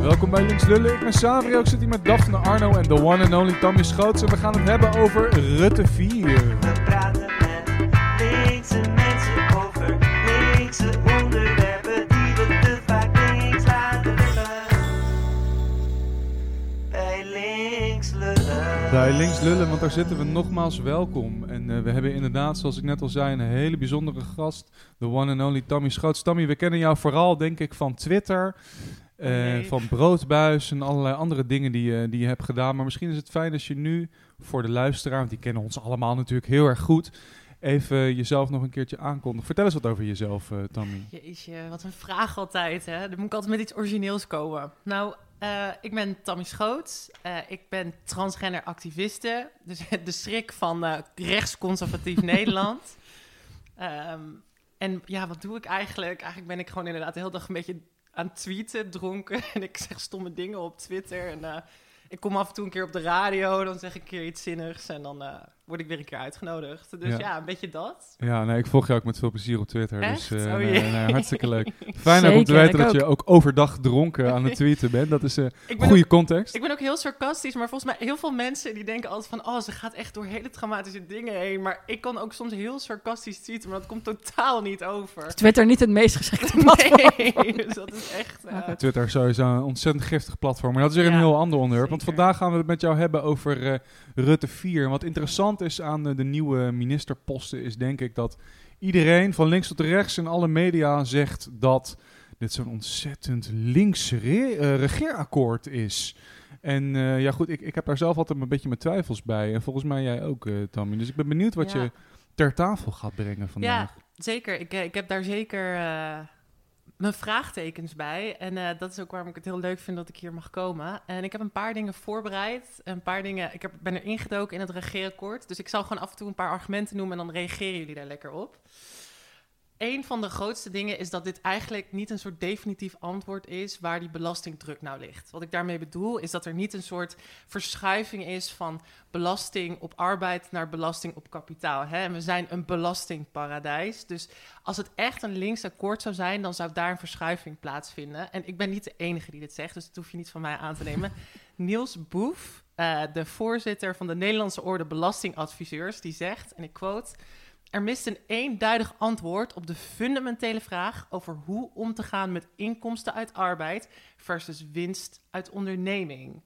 Welkom bij Links Lullen. Ik ben Savrio. Ik zit hier met Daphne Arno en de one and only Tammy Schoots. En we gaan het hebben over Rutte 4. We praten met linkse mensen over linkse onderwerpen die we te vaak links laten liggen. Bij links lullen. Bij Links Lullen, want daar zitten we nogmaals welkom. En eh, we hebben inderdaad, zoals ik net al zei, een hele bijzondere gast. De one and only Tammy Schoots. Tammy, we kennen jou vooral, denk ik, van Twitter. Eh, Nee. Van Broodbuis en allerlei andere dingen die, je die je hebt gedaan. Maar misschien is het fijn als je nu voor de luisteraar, want die kennen ons allemaal natuurlijk heel erg goed, even jezelf nog een keertje aankondigt. Vertel eens wat over jezelf, eh, Tammy. Jeetje, wat een vraag altijd, hè? Dan moet ik altijd met iets origineels komen. Nou, eh, ik ben Tammy Schoot. Eh, ik ben transgender activiste. Dus de schrik van eh, rechtsconservatief Nederland. Ehm, en ja, wat doe ik eigenlijk? Eigenlijk ben ik gewoon inderdaad de hele dag een beetje aan tweeten, dronken. En ik zeg stomme dingen op Twitter. En eh, ik kom af en toe een keer op de radio. Dan zeg ik een keer iets zinnigs. En dan eh, word ik weer een keer uitgenodigd. Dus Ja. ja, een beetje dat. Ja, nee, ik volg jou ook met veel plezier op Twitter. Echt? Dus eh, Oh, nee, jee. nee, hartstikke leuk. Fijn ook om te weten dat je ook overdag dronken aan het tweeten bent. Dat is een ben goede context. Ik ben ook heel sarcastisch, maar volgens mij heel veel mensen die denken altijd van... oh, ze gaat echt door hele traumatische dingen heen. Maar ik kan ook soms heel sarcastisch tweeten, maar dat komt totaal niet over. Is Twitter niet het meest geschikte platform? Nee, dus dat is echt... eh, Twitter is sowieso een ontzettend giftig platform. Maar dat is weer een heel ander onderwerp. Want vandaag gaan we het met jou hebben over eh, Rutte 4. En wat interessant is aan de nieuwe ministerposten is denk ik dat iedereen van links tot rechts in alle media zegt dat dit zo'n ontzettend links re- eh, regeerakkoord is. En eh, ja goed, ik, ik heb daar zelf altijd een beetje mijn twijfels bij. En volgens mij jij ook, eh Tammy. Dus ik ben benieuwd wat Ja. je ter tafel gaat brengen vandaag. zeker, ik, ik heb daar zeker mijn vraagtekens bij. En eh, dat is ook waarom ik het heel leuk vind dat ik hier mag komen. En ik heb een paar dingen voorbereid. Een paar dingen, ik heb, ben er ingedoken in het regeerakkoord. Dus ik zal gewoon af en toe een paar argumenten noemen en dan reageren jullie daar lekker op. Een van de grootste dingen is dat dit eigenlijk niet een soort definitief antwoord is waar die belastingdruk nou ligt. Wat ik daarmee bedoel is dat er niet een soort verschuiving is van belasting op arbeid naar belasting op kapitaal. Hè? En we zijn een belastingparadijs. Dus als het echt een links akkoord zou zijn, dan zou daar een verschuiving plaatsvinden. En ik ben niet de enige die dit zegt, dus dat hoef je niet van mij aan te nemen. Niels Boef, eh, de voorzitter van de Nederlandse Orde Belastingadviseurs, die zegt, en ik quote... Er mist een eenduidig antwoord op de fundamentele vraag over hoe om te gaan met inkomsten uit arbeid versus winst uit onderneming.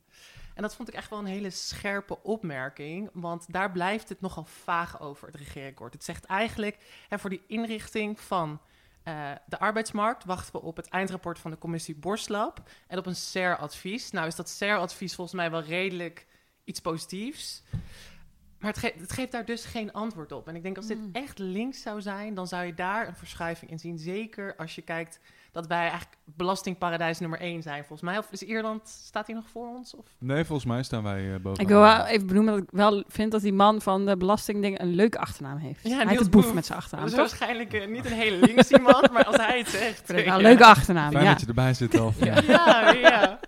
En dat vond ik echt wel een hele scherpe opmerking, want daar blijft het nogal vaag over, het regeerakkoord. Het zegt eigenlijk, hè, voor die inrichting van eh, de arbeidsmarkt wachten we op het eindrapport van de commissie Borslab en op een SER-advies. Nou is dat SER-advies volgens mij wel redelijk iets positiefs. Maar het, ge- het geeft daar dus geen antwoord op. En ik denk als dit Mm. echt links zou zijn, dan zou je daar een verschuiving in zien. Zeker als je kijkt dat wij eigenlijk belastingparadijs nummer één zijn, volgens mij. Of is Ierland, staat hier nog voor ons? Of? Nee, volgens mij staan wij uh, boven. Ik wil wel even benoemen dat ik wel vind dat die man van de belastingdingen een leuke achternaam heeft. Ja, hij heeft het boef Boef. met zijn achternaam, dat is toch? waarschijnlijk eh, niet een hele links iemand, maar als hij het zegt. Ja. leuke achternaam, Fijn ja. dat je erbij zit, al. Ja, ja, ja.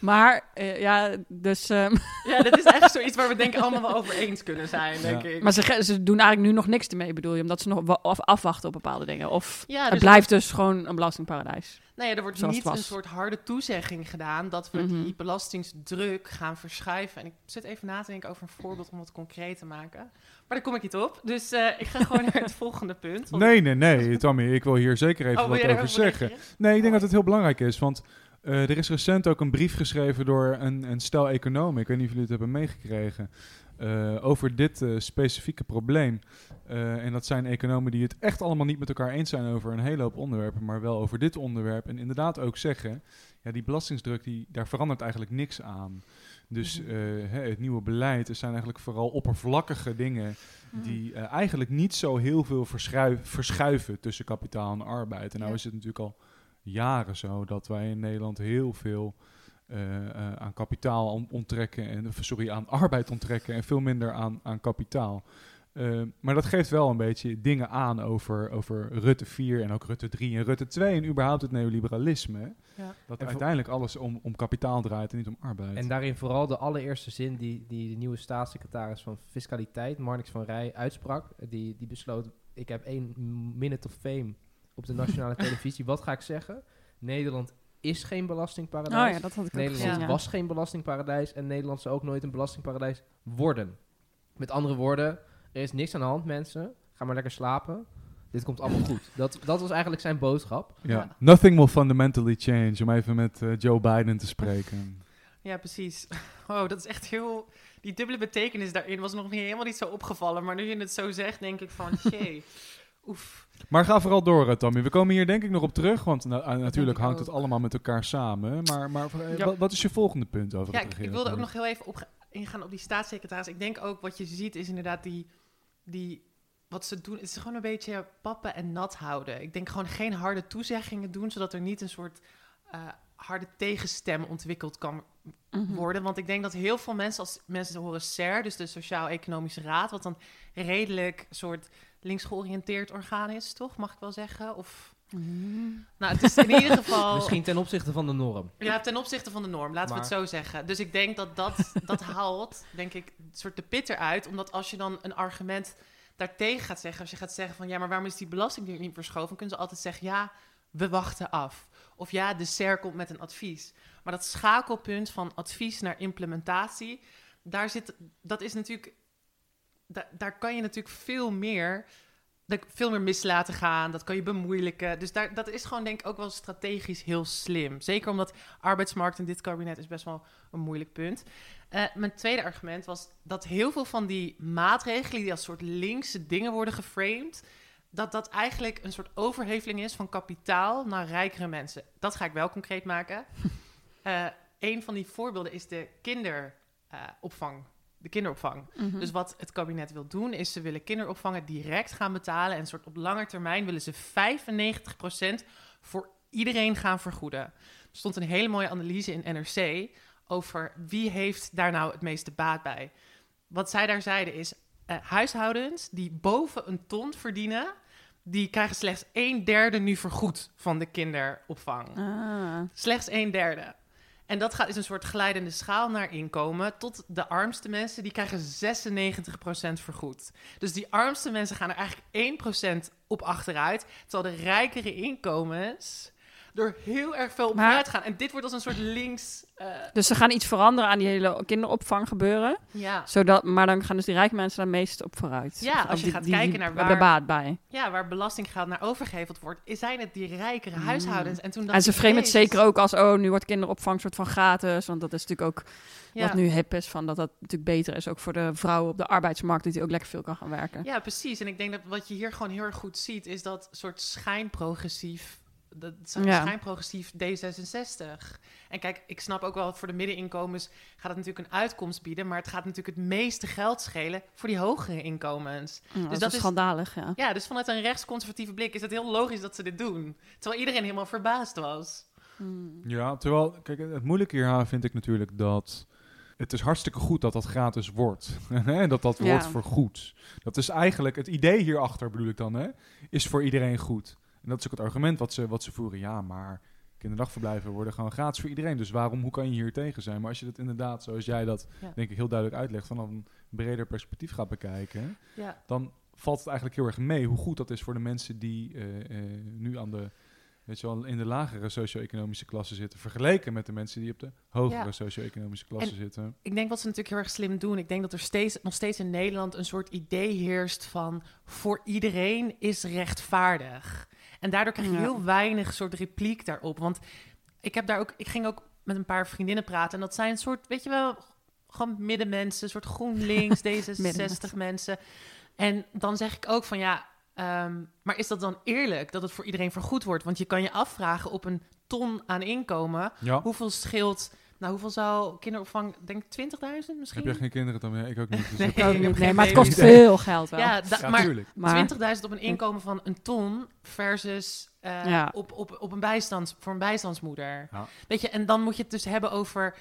Maar, eh, ja, dus... ehm, Ja, dat is echt zoiets waar we denk ik allemaal wel over eens kunnen zijn, denk Ja. ik. maar ze, doen eigenlijk nu nog niks ermee, bedoel je? Omdat ze nog afwachten op bepaalde dingen. Of ja, het dus blijft dus gewoon een belastingparadijs. Nou ja, er wordt niet het een soort harde toezegging gedaan dat we Mhm. die belastingsdruk gaan verschuiven. En ik zit even na te denken over een voorbeeld om het concreet te maken. Maar daar kom ik niet op. Dus eh, ik ga gewoon naar het volgende punt. want- Nee, nee, nee, Tommy, ik wil hier zeker even Oh, wat over zeggen. Nee, ik denk dat het heel belangrijk is, want eh, er is recent ook een brief geschreven door een, een stel economen, ik weet niet of jullie het hebben meegekregen, eh, over dit eh, specifieke probleem. En dat zijn economen die het echt allemaal niet met elkaar eens zijn over een hele hoop onderwerpen, maar wel over dit onderwerp. En inderdaad ook zeggen, ja, die belastingsdruk, die, daar verandert eigenlijk niks aan. Dus Mhm. het nieuwe beleid, er zijn eigenlijk vooral oppervlakkige dingen die eh, eigenlijk niet zo heel veel verschui- verschuiven tussen kapitaal en arbeid. En nou is het natuurlijk al jaren zo dat wij in Nederland heel veel eh, eh, aan kapitaal on- onttrekken en sorry aan arbeid onttrekken en veel minder aan, aan kapitaal. Eh, maar dat geeft wel een beetje dingen aan over, over Rutte 4 en ook Rutte 3 en Rutte 2 en überhaupt het neoliberalisme. Ja. Dat En uiteindelijk alles om, om kapitaal draait en niet om arbeid. En daarin vooral de allereerste zin die, die de nieuwe staatssecretaris van Fiscaliteit, Marnix van Rij, uitsprak. Die, die besloot, ik heb één minute of fame op de nationale televisie. Wat ga ik zeggen? Nederland is geen belastingparadijs. Oh ja, dat had ik ook Nederland ja. was geen belastingparadijs en Nederland zal ook nooit een belastingparadijs worden. Met andere woorden, er is niks aan de hand, mensen. Ga maar lekker slapen. Dit komt allemaal goed. Dat, dat was eigenlijk zijn boodschap. Ja. Ja. Nothing will fundamentally change, om even met eh, Joe Biden te spreken. Ja, precies. Oh, dat is echt heel... Die dubbele betekenis daarin was nog niet helemaal niet zo opgevallen. Maar nu je het zo zegt, denk ik van... Jee, oef. Maar ga vooral door, eh, Tommy. We komen hier denk ik nog op terug, want na- eh, natuurlijk hangt het allemaal met elkaar samen. Maar, maar eh, Ja. wat, wat is je volgende punt over Ja, het ik, ik wilde ook nog heel even op, ingaan op die staatssecretaris. Ik denk ook wat je ziet is inderdaad die, die wat ze doen, is gewoon een beetje pappen en nat houden. Ik denk gewoon geen harde toezeggingen doen, zodat er niet een soort eh, harde tegenstem ontwikkeld kan Mhm. worden. Want ik denk dat heel veel mensen, als mensen horen SER, dus de Sociaal-Economische Raad, wat dan redelijk soort links georiënteerd orgaan is, toch? Mag ik wel zeggen? Of, Mhm. nou, het is in ieder geval... Misschien ten opzichte van de norm. Ja, ten opzichte van de norm, laten we het zo zeggen. Dus ik denk dat dat, dat haalt, denk ik, een soort de pit eruit. Omdat als je dan een argument daartegen gaat zeggen, als je gaat zeggen van ja, maar waarom is die belasting niet verschoven? Dan kunnen ze altijd zeggen ja, we wachten af. Of ja, de SER komt met een advies. Maar dat schakelpunt van advies naar implementatie, daar zit, dat is natuurlijk, da- daar kan je natuurlijk veel meer, veel meer mis laten gaan. Dat kan je bemoeilijken. Dus daar, dat is gewoon denk ik ook wel strategisch heel slim. Zeker omdat arbeidsmarkt in dit kabinet is best wel een moeilijk punt. Eh, mijn tweede argument was dat heel veel van die maatregelen die als soort linkse dingen worden geframed, dat dat eigenlijk een soort overheveling is van kapitaal naar rijkere mensen. Dat ga ik wel concreet maken. Eh een van die voorbeelden is de kinderopvang. De kinderopvang. Mhm. Dus wat het kabinet wil doen, is ze willen kinderopvangen direct gaan betalen. En soort op lange termijn willen ze 95% voor iedereen gaan vergoeden. Er stond een hele mooie analyse in NRC over wie heeft daar nou het meeste baat bij. Wat zij daar zeiden is, eh, huishoudens die boven een ton verdienen, die krijgen slechts een derde nu vergoed van de kinderopvang. Ah. Slechts een derde. En dat gaat, is een soort glijdende schaal naar inkomen. Tot de armste mensen, die krijgen 96% vergoed. Dus die armste mensen gaan er eigenlijk 1% op achteruit. Terwijl de rijkere inkomens er heel erg veel op Maar- vooruit gaan. En dit wordt als een soort links... eh, Dus ze gaan iets veranderen aan die hele kinderopvang gebeuren. ja. Zodat, maar dan gaan dus die rijke mensen daar meest op vooruit. Ja, als je die- gaat die- kijken naar waar- er baat bij. ja, waar belastinggeld naar overgeheveld wordt... zijn het die rijkere huishoudens. En, toen Mm. En ze framen het zeker ook als, oh, nu wordt kinderopvang soort van gratis. Want dat is natuurlijk ook Ja. wat nu hip is, van dat dat natuurlijk beter is. Ook voor de vrouwen op de arbeidsmarkt, dat die ook lekker veel kan gaan werken. Ja, precies. En ik denk dat wat je hier gewoon heel erg goed ziet, is dat soort schijnprogressief. Dat Ja. schijnprogressief D66. En kijk, ik snap ook wel, voor de middeninkomens gaat het natuurlijk een uitkomst bieden. Maar het gaat natuurlijk het meeste geld schelen voor die hogere inkomens. Ja, dat, dat is schandalig, ja. Ja, dus vanuit een rechtsconservatieve blik is het heel logisch dat ze dit doen. Terwijl iedereen helemaal verbaasd was. Hmm. Ja, terwijl, kijk, het moeilijke hier vind ik natuurlijk dat het is hartstikke goed dat dat gratis wordt. en dat dat Ja. wordt vergoed. Dat is eigenlijk, het idee hierachter bedoel ik dan, hè, is voor iedereen goed. En dat is ook het argument wat ze, wat ze voeren. Ja, maar kinderdagverblijven worden gewoon gratis voor iedereen. Dus waarom, hoe kan je hier tegen zijn? Maar als je dat inderdaad, zoals jij dat Ja. denk ik heel duidelijk uitlegt, vanaf een breder perspectief gaat bekijken, Ja. dan valt het eigenlijk heel erg mee hoe goed dat is voor de mensen die eh, eh, nu aan de, weet je wel, in de lagere socio-economische klasse zitten, vergeleken met de mensen die op de hogere Ja. socio-economische klasse En- zitten. Ik denk wat ze natuurlijk heel erg slim doen. Ik denk dat er steeds, nog steeds in Nederland een soort idee heerst van voor iedereen is rechtvaardig. En daardoor krijg je Ja. heel weinig soort repliek daarop. Want ik heb daar ook, ik ging ook met een paar vriendinnen praten. En dat zijn een soort, weet je wel, gewoon middenmensen, een soort GroenLinks, D66 Middenmensen. mensen. En dan zeg ik ook van ja, ehm, maar is dat dan eerlijk dat het voor iedereen vergoed wordt? Want je kan je afvragen op een ton aan inkomen, Ja. hoeveel scheelt, nou hoeveel zou kinderopvang, denk ik 20.000 misschien? Heb jij geen kinderen dan? Ja, ik ook niet. Dus Nee. ook niet, nee, maar het kost veel geld wel. Ja, da- ja, maar tuurlijk. maar 20.000 op een inkomen van een ton versus eh, Ja. op, op, op een bijstands, voor een bijstandsmoeder. Ja. Weet je, en dan moet je het dus hebben over,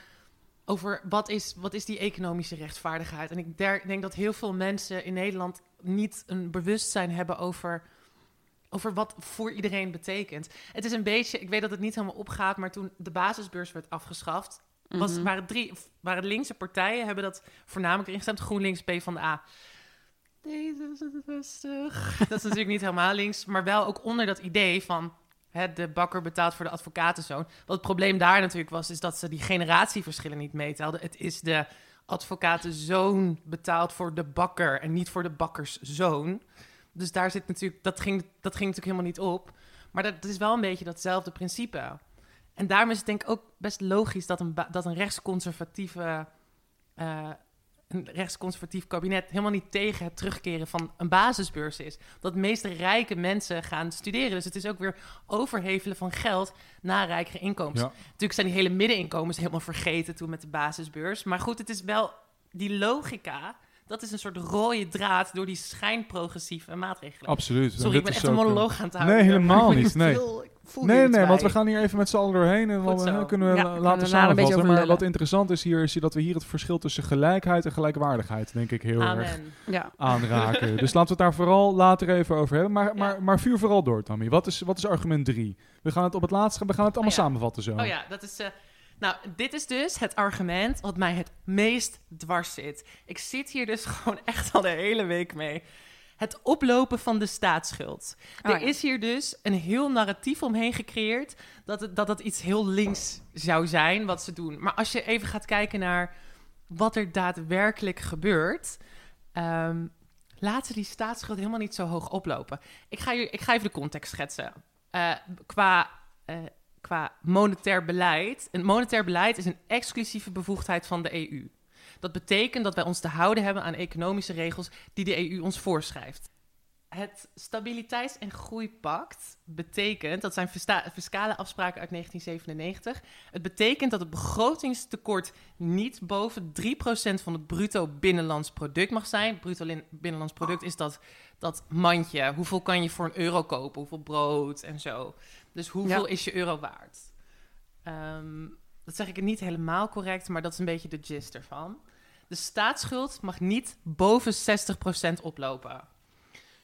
over wat, is, wat is die economische rechtvaardigheid. En ik der- denk dat heel veel mensen in Nederland niet een bewustzijn hebben over, over wat voor iedereen betekent. Het is een beetje, ik weet dat het niet helemaal opgaat, maar toen de basisbeurs werd afgeschaft, was, Mhm. waren, drie, waren linkse partijen hebben dat voornamelijk ingestemd. GroenLinks, PvdA. D66. Dat is natuurlijk niet helemaal links, maar wel ook onder dat idee van hè, de bakker betaalt voor de advocatenzoon. Wat het probleem daar natuurlijk was, is dat ze die generatieverschillen niet meetelden. Het is de advocatenzoon betaald voor de bakker en niet voor de bakkerszoon. Dus daar zit natuurlijk, dat ging, dat ging natuurlijk helemaal niet op. Maar dat, dat is wel een beetje datzelfde principe. En daarom is het denk ik ook best logisch dat een, dat een rechtsconservatieve... eh, een rechtsconservatief kabinet helemaal niet tegen het terugkeren van een basisbeurs is. Dat de meeste rijke mensen gaan studeren. Dus het is ook weer overhevelen van geld naar rijkere inkomens. Ja. Natuurlijk zijn die hele middeninkomens helemaal vergeten toen met de basisbeurs. Maar goed, het is wel die logica. Dat is een soort rode draad door die schijnprogressieve maatregelen. Absoluut. Sorry, ik ben echt een eh, monoloog aan het houden. Nee, helemaal niet, nee. Nee, iets nee, want we gaan hier even met z'n allen doorheen en dan eh, kunnen we Ja, laten kunnen samenvatten. Maar wat interessant is hier, is dat we hier het verschil tussen gelijkheid en gelijkwaardigheid, denk ik, heel erg. Ja. aanraken. dus laten we het daar vooral later even over hebben. Maar, maar, Ja. maar vuur vooral door, Tammy. Wat is, wat is argument drie? We gaan het op het laatste, we gaan het allemaal Oh ja. samenvatten zo. Oh ja, dat is. eh, nou, dit is dus het argument wat mij het meest dwars zit. Ik zit hier dus gewoon echt al de hele week mee. Het oplopen van de staatsschuld. Oh er ja. is hier dus een heel narratief omheen gecreëerd dat het, dat iets heel links zou zijn wat ze doen. Maar als je even gaat kijken naar wat er daadwerkelijk gebeurt, ehm, laten die staatsschuld helemaal niet zo hoog oplopen. Ik ga, je, ik ga even de context schetsen. Eh, qua, eh, qua monetair beleid. Een monetair beleid is een exclusieve bevoegdheid van de EU. Dat betekent dat wij ons te houden hebben aan economische regels die de EU ons voorschrijft. Het Stabiliteits- en Groeipact betekent, dat zijn fiscale afspraken uit 1997. Het betekent dat het begrotingstekort niet boven 3% van het bruto binnenlands product mag zijn. Bruto binnenlands product is dat, dat mandje. Hoeveel kan je voor een euro kopen? Hoeveel brood en zo. Dus hoeveel Ja. is je euro waard? Ehm, dat zeg ik niet helemaal correct, maar dat is een beetje de gist ervan. De staatsschuld mag niet boven 60% oplopen.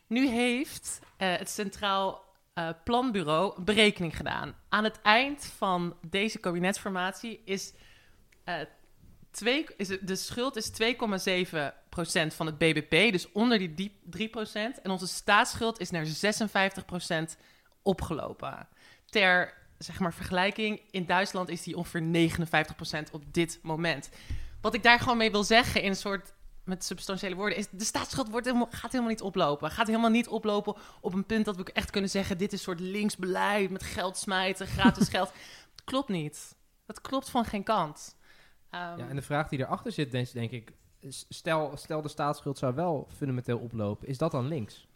Nu heeft eh, het Centraal eh, Planbureau een berekening gedaan. Aan het eind van deze kabinetsformatie is, eh, twee, is de schuld is 2,7% van het BBP, dus onder die die 3%. En onze staatsschuld is naar 56% opgelopen. Ter zeg maar, vergelijking, in Duitsland is die ongeveer 59% op dit moment. Wat ik daar gewoon mee wil zeggen in een soort met substantiële woorden is de staatsschuld wordt helemaal, gaat helemaal niet oplopen. Gaat helemaal niet oplopen op een punt dat we echt kunnen zeggen dit is een soort linksbeleid met geld smijten, gratis geld. Klopt niet. Dat klopt van geen kant. Ehm, Ja, en de vraag die erachter zit, denk, ik, is, stel, stel de staatsschuld zou wel fundamenteel oplopen, is dat dan links?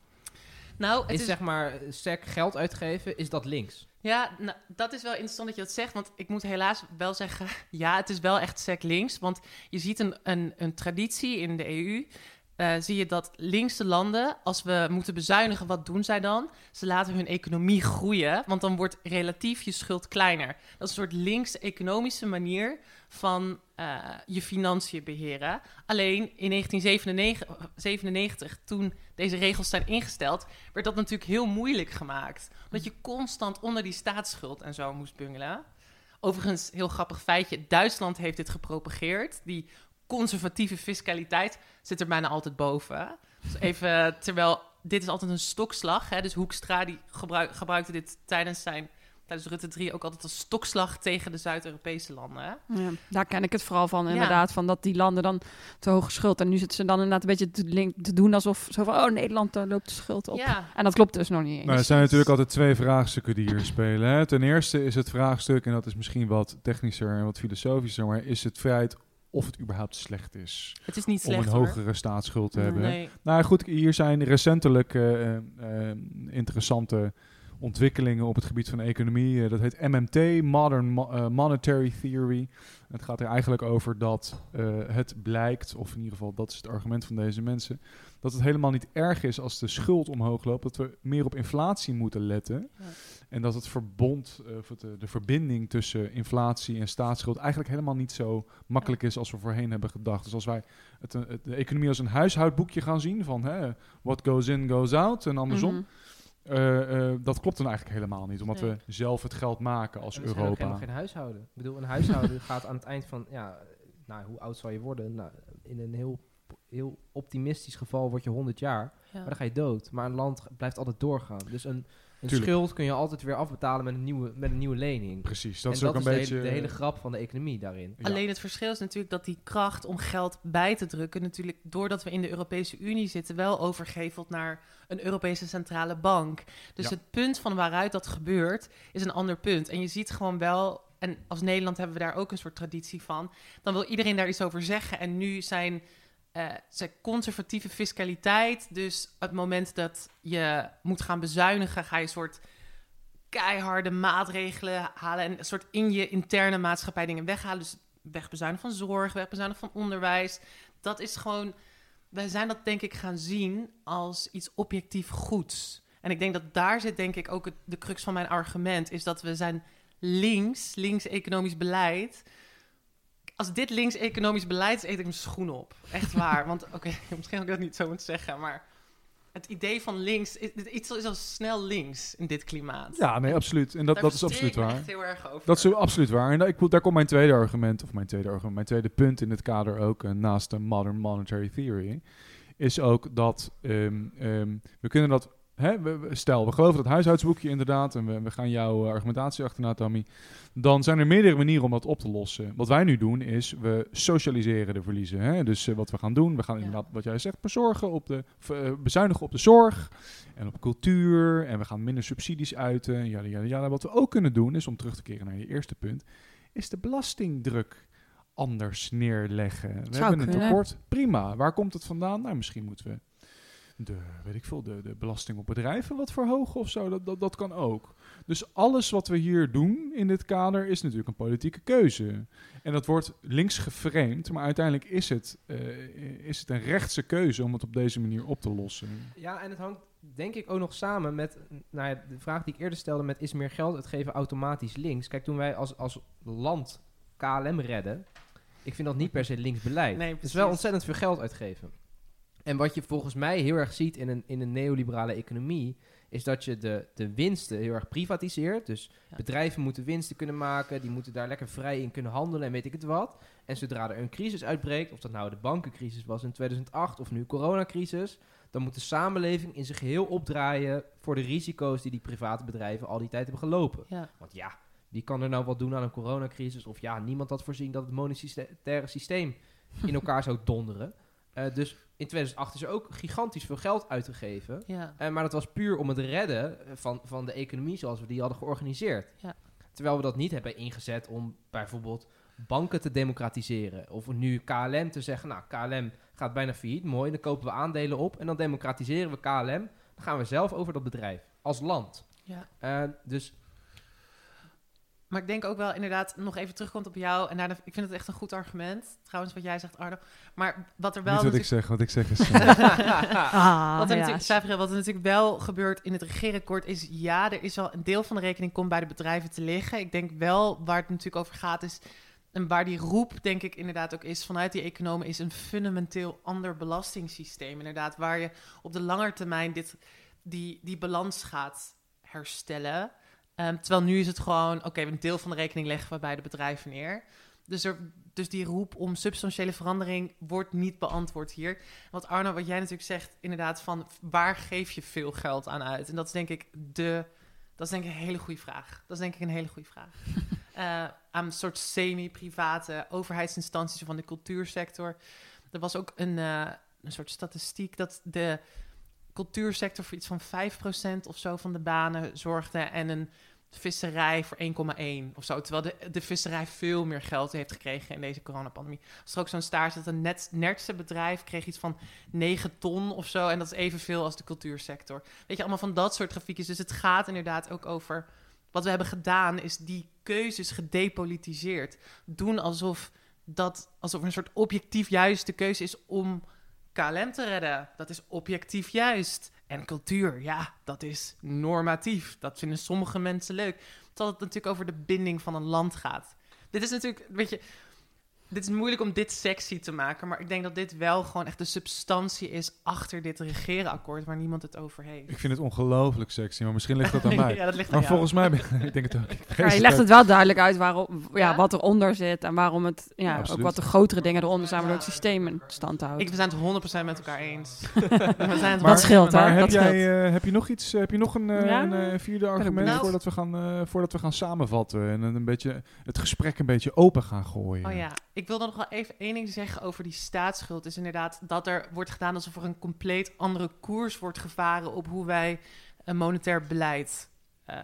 nou, het is, is, zeg maar sec geld uitgeven, is dat links? Ja, nou, dat is wel interessant dat je dat zegt. Want ik moet helaas wel zeggen... ja, het is wel echt sec links. Want je ziet een, een, een traditie in de EU... eh, zie je dat linkse landen, als we moeten bezuinigen, wat doen zij dan? Ze laten hun economie groeien, want dan wordt relatief je schuld kleiner. Dat is een soort linkse economische manier van eh, je financiën beheren. Alleen in 1997, toen deze regels zijn ingesteld, werd dat natuurlijk heel moeilijk gemaakt. Omdat je constant onder die staatsschuld en zo moest bungelen. Overigens, heel grappig feitje, Duitsland heeft dit gepropageerd. Die conservatieve fiscaliteit zit er bijna altijd boven. Dus even, terwijl dit is altijd een stokslag. Hè? Dus Hoekstra die gebruik, gebruikte dit tijdens zijn tijdens Rutte 3 ook altijd als stokslag tegen de Zuid-Europese landen. Hè? Ja, daar ken ik het vooral van, Ja. inderdaad. Van dat die landen dan te hoog schuld. En nu zitten ze dan inderdaad een beetje te, link- te doen alsof zo van... Oh, Nederland eh, loopt de schuld op. Ja, En dat klopt dus nog niet eens. Nou, er zijn natuurlijk altijd twee vraagstukken die hier spelen. Hè. Ten eerste is het vraagstuk, en dat is misschien wat technischer en wat filosofischer, maar is het feit of het überhaupt slecht is het is niet om slecht een hoor. hogere staatsschuld te hebben. Nee. Nou goed, hier zijn recentelijk eh, eh, eh, interessante ontwikkelingen op het gebied van economie. Eh, dat heet MMT, Modern Mo- eh, Monetary Theory. Het gaat er eigenlijk over dat eh, het blijkt, of in ieder geval dat is het argument van deze mensen, dat het helemaal niet erg is als de schuld omhoog loopt, dat we meer op inflatie moeten letten. Ja. En dat het verbond, of eh, de verbinding tussen inflatie en staatsschuld eigenlijk helemaal niet zo makkelijk is als we voorheen hebben gedacht. Dus als wij het, het- de economie als een huishoudboekje gaan zien van hè, what goes in goes out en andersom, Mhm. Eh, eh, dat klopt dan eigenlijk helemaal niet, omdat Nee. we zelf het geld maken als En we Europa. helemaal geen huishouden. Ik bedoel, een huishouden gaat aan het eind van, ja, nou, hoe oud zal je worden? Nou, in een heel, heel optimistisch geval word je 100 jaar, Ja. maar dan ga je dood. Maar een land blijft altijd doorgaan. Dus een, Een Tuurlijk. schuld kun je altijd weer afbetalen met een nieuwe, met een nieuwe lening. Precies, dat en is dat ook een is de, beetje... hele, de hele grap van de economie daarin. Ja. Alleen het verschil is natuurlijk dat die kracht om geld bij te drukken, natuurlijk doordat we in de Europese Unie zitten, wel overgeveld naar een Europese centrale bank. Dus Ja. het punt van waaruit dat gebeurt, is een ander punt. En je ziet gewoon wel, en als Nederland hebben we daar ook een soort traditie van, dan wil iedereen daar iets over zeggen. En nu zijn, zijn conservatieve fiscaliteit, dus het moment dat je moet gaan bezuinigen, ga je een soort keiharde maatregelen halen en een soort in je interne maatschappij dingen weghalen. Dus wegbezuinigen van zorg, wegbezuinigen van onderwijs. Dat is gewoon, wij zijn dat denk ik gaan zien als iets objectief goeds. En ik denk dat daar zit denk ik ook het, de crux van mijn argument, is dat we zijn links, links economisch beleid. Als dit links economisch beleid is, eet ik mijn schoen op. Echt waar. Want oké, misschien had ik dat niet zo moeten zeggen, maar het idee van links, iets is al snel links in dit klimaat. Ja, nee, absoluut. En dat, Daar dat is absoluut waar. echt heel erg over. Dat is absoluut waar. En ik, daar komt mijn tweede argument, of mijn tweede argument, mijn tweede punt in dit kader ook, eh, naast de modern monetary theory, is ook dat ehm, ehm, we kunnen dat, hè, we- we- stel, we geloven dat huishoudsboekje inderdaad, en we, we gaan jouw eh, argumentatie achterna, Tammy, dan zijn er meerdere manieren om dat op te lossen. Wat wij nu doen is, we socialiseren de verliezen. Hè? Dus eh, wat we gaan doen, we gaan Ja. inderdaad, wat jij zegt, bezorgen op de, eh, bezuinigen op de zorg en op cultuur, en we gaan minder subsidies uiten, ja, ja, ja. Wat we ook kunnen doen, is om terug te keren naar je eerste punt, is de belastingdruk anders neerleggen. We Zou hebben een kunnen. tekort. Prima. Waar komt het vandaan? Nou, misschien moeten we de, weet ik veel, de, de belasting op bedrijven wat verhogen of zo. Dat, dat, dat kan ook. Dus alles wat we hier doen in dit kader is natuurlijk een politieke keuze. En dat wordt links geframed, maar uiteindelijk is het, eh, is het een rechtse keuze om het op deze manier op te lossen. Ja, en het hangt denk ik ook nog samen met nou ja, de vraag die ik eerder stelde met is meer geld uitgeven automatisch links. Kijk, toen wij als, als land KLM redden, ik vind dat niet per se links beleid. Nee, het is wel ontzettend veel geld uitgeven. En wat je volgens mij heel erg ziet in een, in een neoliberale economie, is dat je de, de winsten heel erg privatiseert. Dus Ja. bedrijven moeten winsten kunnen maken, die moeten daar lekker vrij in kunnen handelen en weet ik het wat. En zodra er een crisis uitbreekt, of dat nou de bankencrisis was in 2008 of nu coronacrisis, dan moet de samenleving in zijn geheel opdraaien voor de risico's die die private bedrijven al die tijd hebben gelopen. Ja. Want ja, wie kan er nou wat doen aan een coronacrisis? Of ja, niemand had voorzien dat het monetaire systeem in elkaar zou donderen. Eh, dus in 2008 is er ook gigantisch veel geld uitgegeven. Ja. Eh, maar dat was puur om het redden eh, van, van de economie zoals we die hadden georganiseerd. Ja. Terwijl we dat niet hebben ingezet om bijvoorbeeld banken te democratiseren. Of nu KLM te zeggen, nou KLM gaat bijna failliet, mooi, dan kopen we aandelen op en dan democratiseren we KLM. Dan gaan we zelf over dat bedrijf, als land. Ja. Eh, dus Maar ik denk ook wel inderdaad, nog even terugkomt op jou. En daarna, ik vind het echt een goed argument. Trouwens, wat jij zegt, Arno. Maar wat er wel. Niet wat ik natuurlijk- zeg, wat ik zeg is... Ah, Wat er, ja. natuurlijk, wat er natuurlijk wel gebeurt in het regeerakkoord is... ja, er is wel een deel van de rekening komt bij de bedrijven te liggen. Ik denk wel, waar het natuurlijk over gaat is... en waar die roep denk ik inderdaad ook is vanuit die economen... is een fundamenteel ander belastingssysteem. Inderdaad, waar je op de lange termijn dit, die, die balans gaat herstellen. Ehm, terwijl nu is het gewoon, oké, een deel van de rekening leggen we bij de bedrijven neer. Dus, er, dus die roep om substantiële verandering wordt niet beantwoord hier. Wat Arno, wat jij natuurlijk zegt, inderdaad, van waar geef je veel geld aan uit? En dat is denk ik de, dat is denk ik een hele goede vraag. Dat is denk ik een hele goede vraag. Eh, aan een soort semi-private overheidsinstanties van de cultuursector. Er was ook een, eh, een soort statistiek dat de cultuursector voor iets van 5% of zo van de banen zorgde en een visserij voor 1,1 of zo. Terwijl de, de visserij veel meer geld heeft gekregen in deze coronapandemie. Als er ook zo'n staart dat een net, nertse bedrijf kreeg iets van 9 ton of zo. En dat is evenveel als de cultuursector. Weet je, allemaal van dat soort grafiekjes. Dus het gaat inderdaad ook over... Wat we hebben gedaan is die keuzes gedepolitiseerd. Doen alsof, dat, alsof een soort objectief juiste keuze is om KLM te redden. Dat is objectief juist. En cultuur, ja, dat is normatief. Dat vinden sommige mensen leuk. Terwijl het natuurlijk over de binding van een land gaat. Dit is natuurlijk, weet je... dit is moeilijk om dit sexy te maken, maar ik denk dat dit wel gewoon echt de substantie is achter dit regeerakkoord waar niemand het over heeft. Ik vind het ongelooflijk sexy, maar misschien ligt dat aan mij. ja, dat ligt aan Maar jou. volgens mij, ben- ik denk het ook. Ja, je legt het wel duidelijk uit waarom, ja, Ja? wat eronder zit en waarom het, ja, ook wat de grotere dingen eronder zijn, waardoor het systeem in stand houdt. Ik, we zijn het 100% met elkaar eens. we zijn het Maar- Dat scheelt, hè? Maar heb, Dat jij, scheelt. eh, heb je nog iets, eh, heb je nog een, eh, Ja? een vierde argument Nou- voordat, we gaan, eh, voordat we gaan samenvatten en een beetje, het gesprek een beetje open gaan gooien? Oh ja, ik wil dan nog wel even één ding zeggen over die staatsschuld. Is inderdaad dat er wordt gedaan alsof er een compleet andere koers wordt gevaren op hoe wij een monetair beleid eh,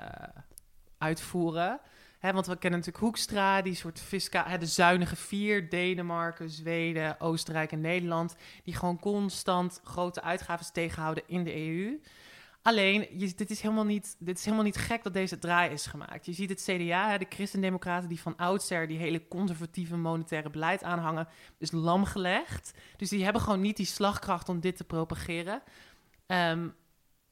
uitvoeren. Want we kennen natuurlijk Hoekstra, die soort fiscaal, hè, de zuinige vier, Denemarken, Zweden, Oostenrijk en Nederland, die gewoon constant grote uitgaven tegenhouden in de EU. Alleen, dit, is helemaal niet, dit is helemaal niet gek dat deze draai is gemaakt. Je ziet het CDA, de Christendemocraten, die van oudsher die hele conservatieve monetaire beleid aanhangen, is lam gelegd. Dus die hebben gewoon niet die slagkracht om dit te propageren. Ehm,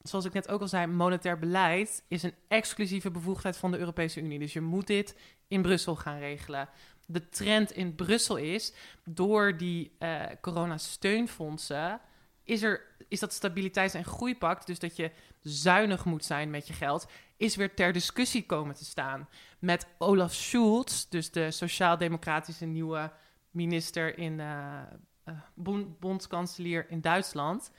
zoals ik net ook al zei, monetair beleid is een exclusieve bevoegdheid van de Europese Unie. Dus je moet dit in Brussel gaan regelen. De trend in Brussel is, door die eh coronasteunfondsen, is, er, is dat stabiliteits- en groeipact, dus dat je zuinig moet zijn met je geld, is weer ter discussie komen te staan. Met Olaf Schulz, dus de sociaal-democratische nieuwe minister in bond- bondskanselier in Duitsland,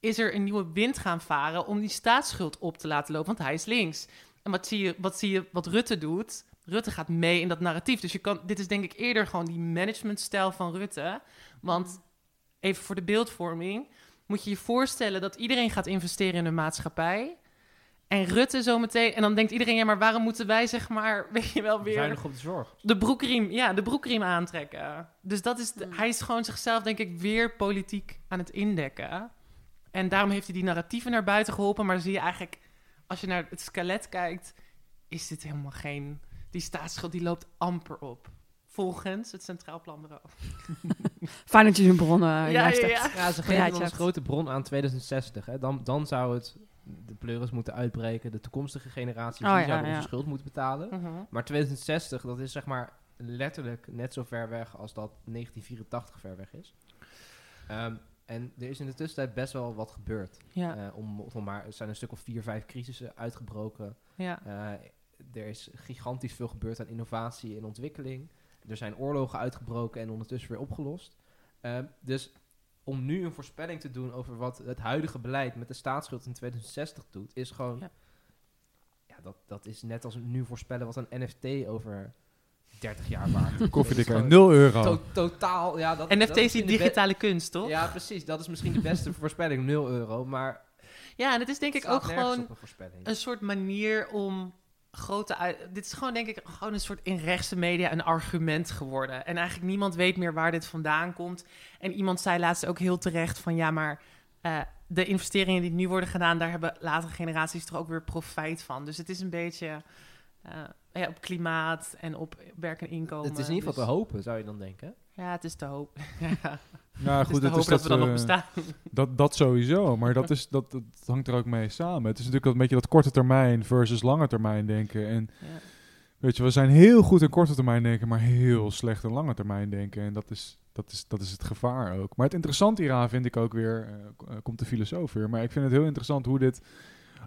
is er een nieuwe wind gaan varen om die staatsschuld op te laten lopen, want hij is links. En wat zie je, wat, zie je wat Rutte doet? Rutte gaat mee in dat narratief. Dus je kan, dit is denk ik eerder gewoon die managementstijl van Rutte. Want even voor de beeldvorming, moet je je voorstellen dat iedereen gaat investeren in een maatschappij. En Rutte zometeen, en dan denkt iedereen, ja, maar waarom moeten wij, zeg maar, weet je wel, weer Zuinig op de zorg. de broekriem, ja, de broekriem aantrekken. Dus dat is, de- hij is gewoon zichzelf, denk ik, weer politiek aan het indekken. En daarom heeft hij die narratieven naar buiten geholpen. Maar zie je eigenlijk, als je naar het skelet kijkt, is dit helemaal geen. Die staatsschuld die loopt amper op. Volgens het Centraal Planbureau. Fijn dat je zo'n bron eh, juist ja, hebt. ja. Ja, ze geven hebt- grote bron aan 2060. Hè. Dan, dan zou het de pleuris moeten uitbreken. De toekomstige generaties Oh, die ja, zouden ja. onze schuld moeten betalen. Mhm. Maar 2060, dat is zeg maar letterlijk net zo ver weg als dat 1984 ver weg is. Ehm, en er is in de tussentijd best wel wat gebeurd. Ja, Eh, om, om maar, er zijn een stuk of vier, vijf crisissen uitgebroken. ja. Eh, er is gigantisch veel gebeurd aan innovatie en ontwikkeling. Er zijn oorlogen uitgebroken en ondertussen weer opgelost. Ehm, dus om nu een voorspelling te doen over wat het huidige beleid met de staatsschuld in 2060 doet, is gewoon. Ja. Ja. dat, dat is net als nu voorspellen wat een NFT over 30 jaar waard gewoon 0 euro. to- totaal. Ja, dat, NFT dat is die digitale kunst, toch? Ja, precies. Dat is misschien de beste voorspelling, 0 euro. Maar Ja, en het is denk ik ook gewoon een soort manier om grote. Dit is gewoon denk ik gewoon een soort in rechtse media een argument geworden. En eigenlijk niemand weet meer waar dit vandaan komt. En iemand zei laatst ook heel terecht van ja, maar eh, de investeringen die nu worden gedaan, daar hebben latere generaties toch ook weer profijt van. Dus het is een beetje eh, ja, op klimaat en op werk en inkomen. het is in ieder geval Dus- te hopen, zou je dan denken. Ja, het is te hoop. ja, Nou het is goed, te het is dat, dat, we dan nog eh, bestaan. Dat, dat sowieso, maar dat, is, dat, dat hangt er ook mee samen. Het is natuurlijk een beetje dat korte termijn versus lange termijn denken. En Ja. weet je, we zijn heel goed in korte termijn denken, maar heel slecht in lange termijn denken. En dat is, dat is, dat is het gevaar ook. Maar het interessante hieraan vind ik ook weer, eh, eh, komt de filosoof weer, maar ik vind het heel interessant hoe dit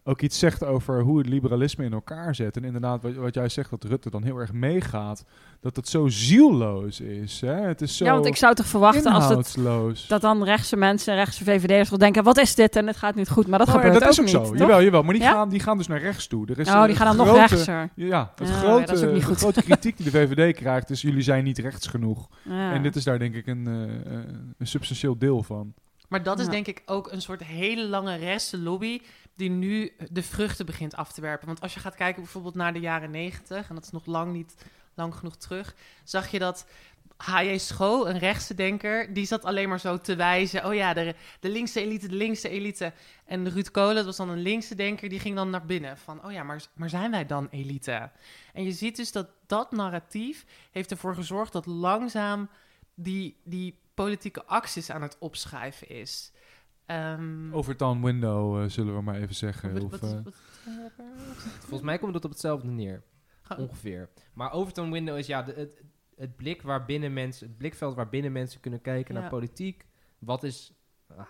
ook iets zegt over hoe het liberalisme in elkaar zet. En inderdaad, wat, wat jij zegt, dat Rutte dan heel erg meegaat, dat het zo zielloos is. Hè? Het is zo Ja, want ik zou toch verwachten als het, dat dan rechtse mensen, rechtse VVD'ers wel denken, wat is dit en het gaat niet goed. Maar dat Nou ja, gebeurt dat is ook niet, zo. toch? Jawel, jawel. Maar die, Ja? gaan, die gaan dus naar rechts toe. Er is oh, die gaan dan nog grote- rechtser. Ja, het Ja, grote, is ook niet de goed. grote kritiek die de VVD krijgt is... jullie zijn niet rechts genoeg. Ja. En dit is daar denk ik een, eh, een substantieel deel van. Maar dat is Ja. denk ik ook een soort hele lange rechtse lobby die nu de vruchten begint af te werpen. Want als je gaat kijken bijvoorbeeld naar de jaren negentig, en dat is nog lang niet lang genoeg terug, zag je dat H.J. Scho, een rechtse denker, die zat alleen maar zo te wijzen. Oh ja, de, de linkse elite, de linkse elite. En Ruud Kolen, dat was dan een linkse denker, die ging dan naar binnen. Van, oh ja, maar, maar zijn wij dan elite? En je ziet dus dat dat narratief heeft ervoor gezorgd dat langzaam die, die politieke acties aan het opschuiven is. Ehm, Overton window, eh, zullen we maar even zeggen. wat- Of, wat- eh, wat- Volgens mij komt het op hetzelfde neer. Ongeveer. Maar Overton Window is ja, de, het, het blik waarbinnen mensen, het blikveld waarbinnen mensen kunnen kijken Ja. naar politiek. Wat is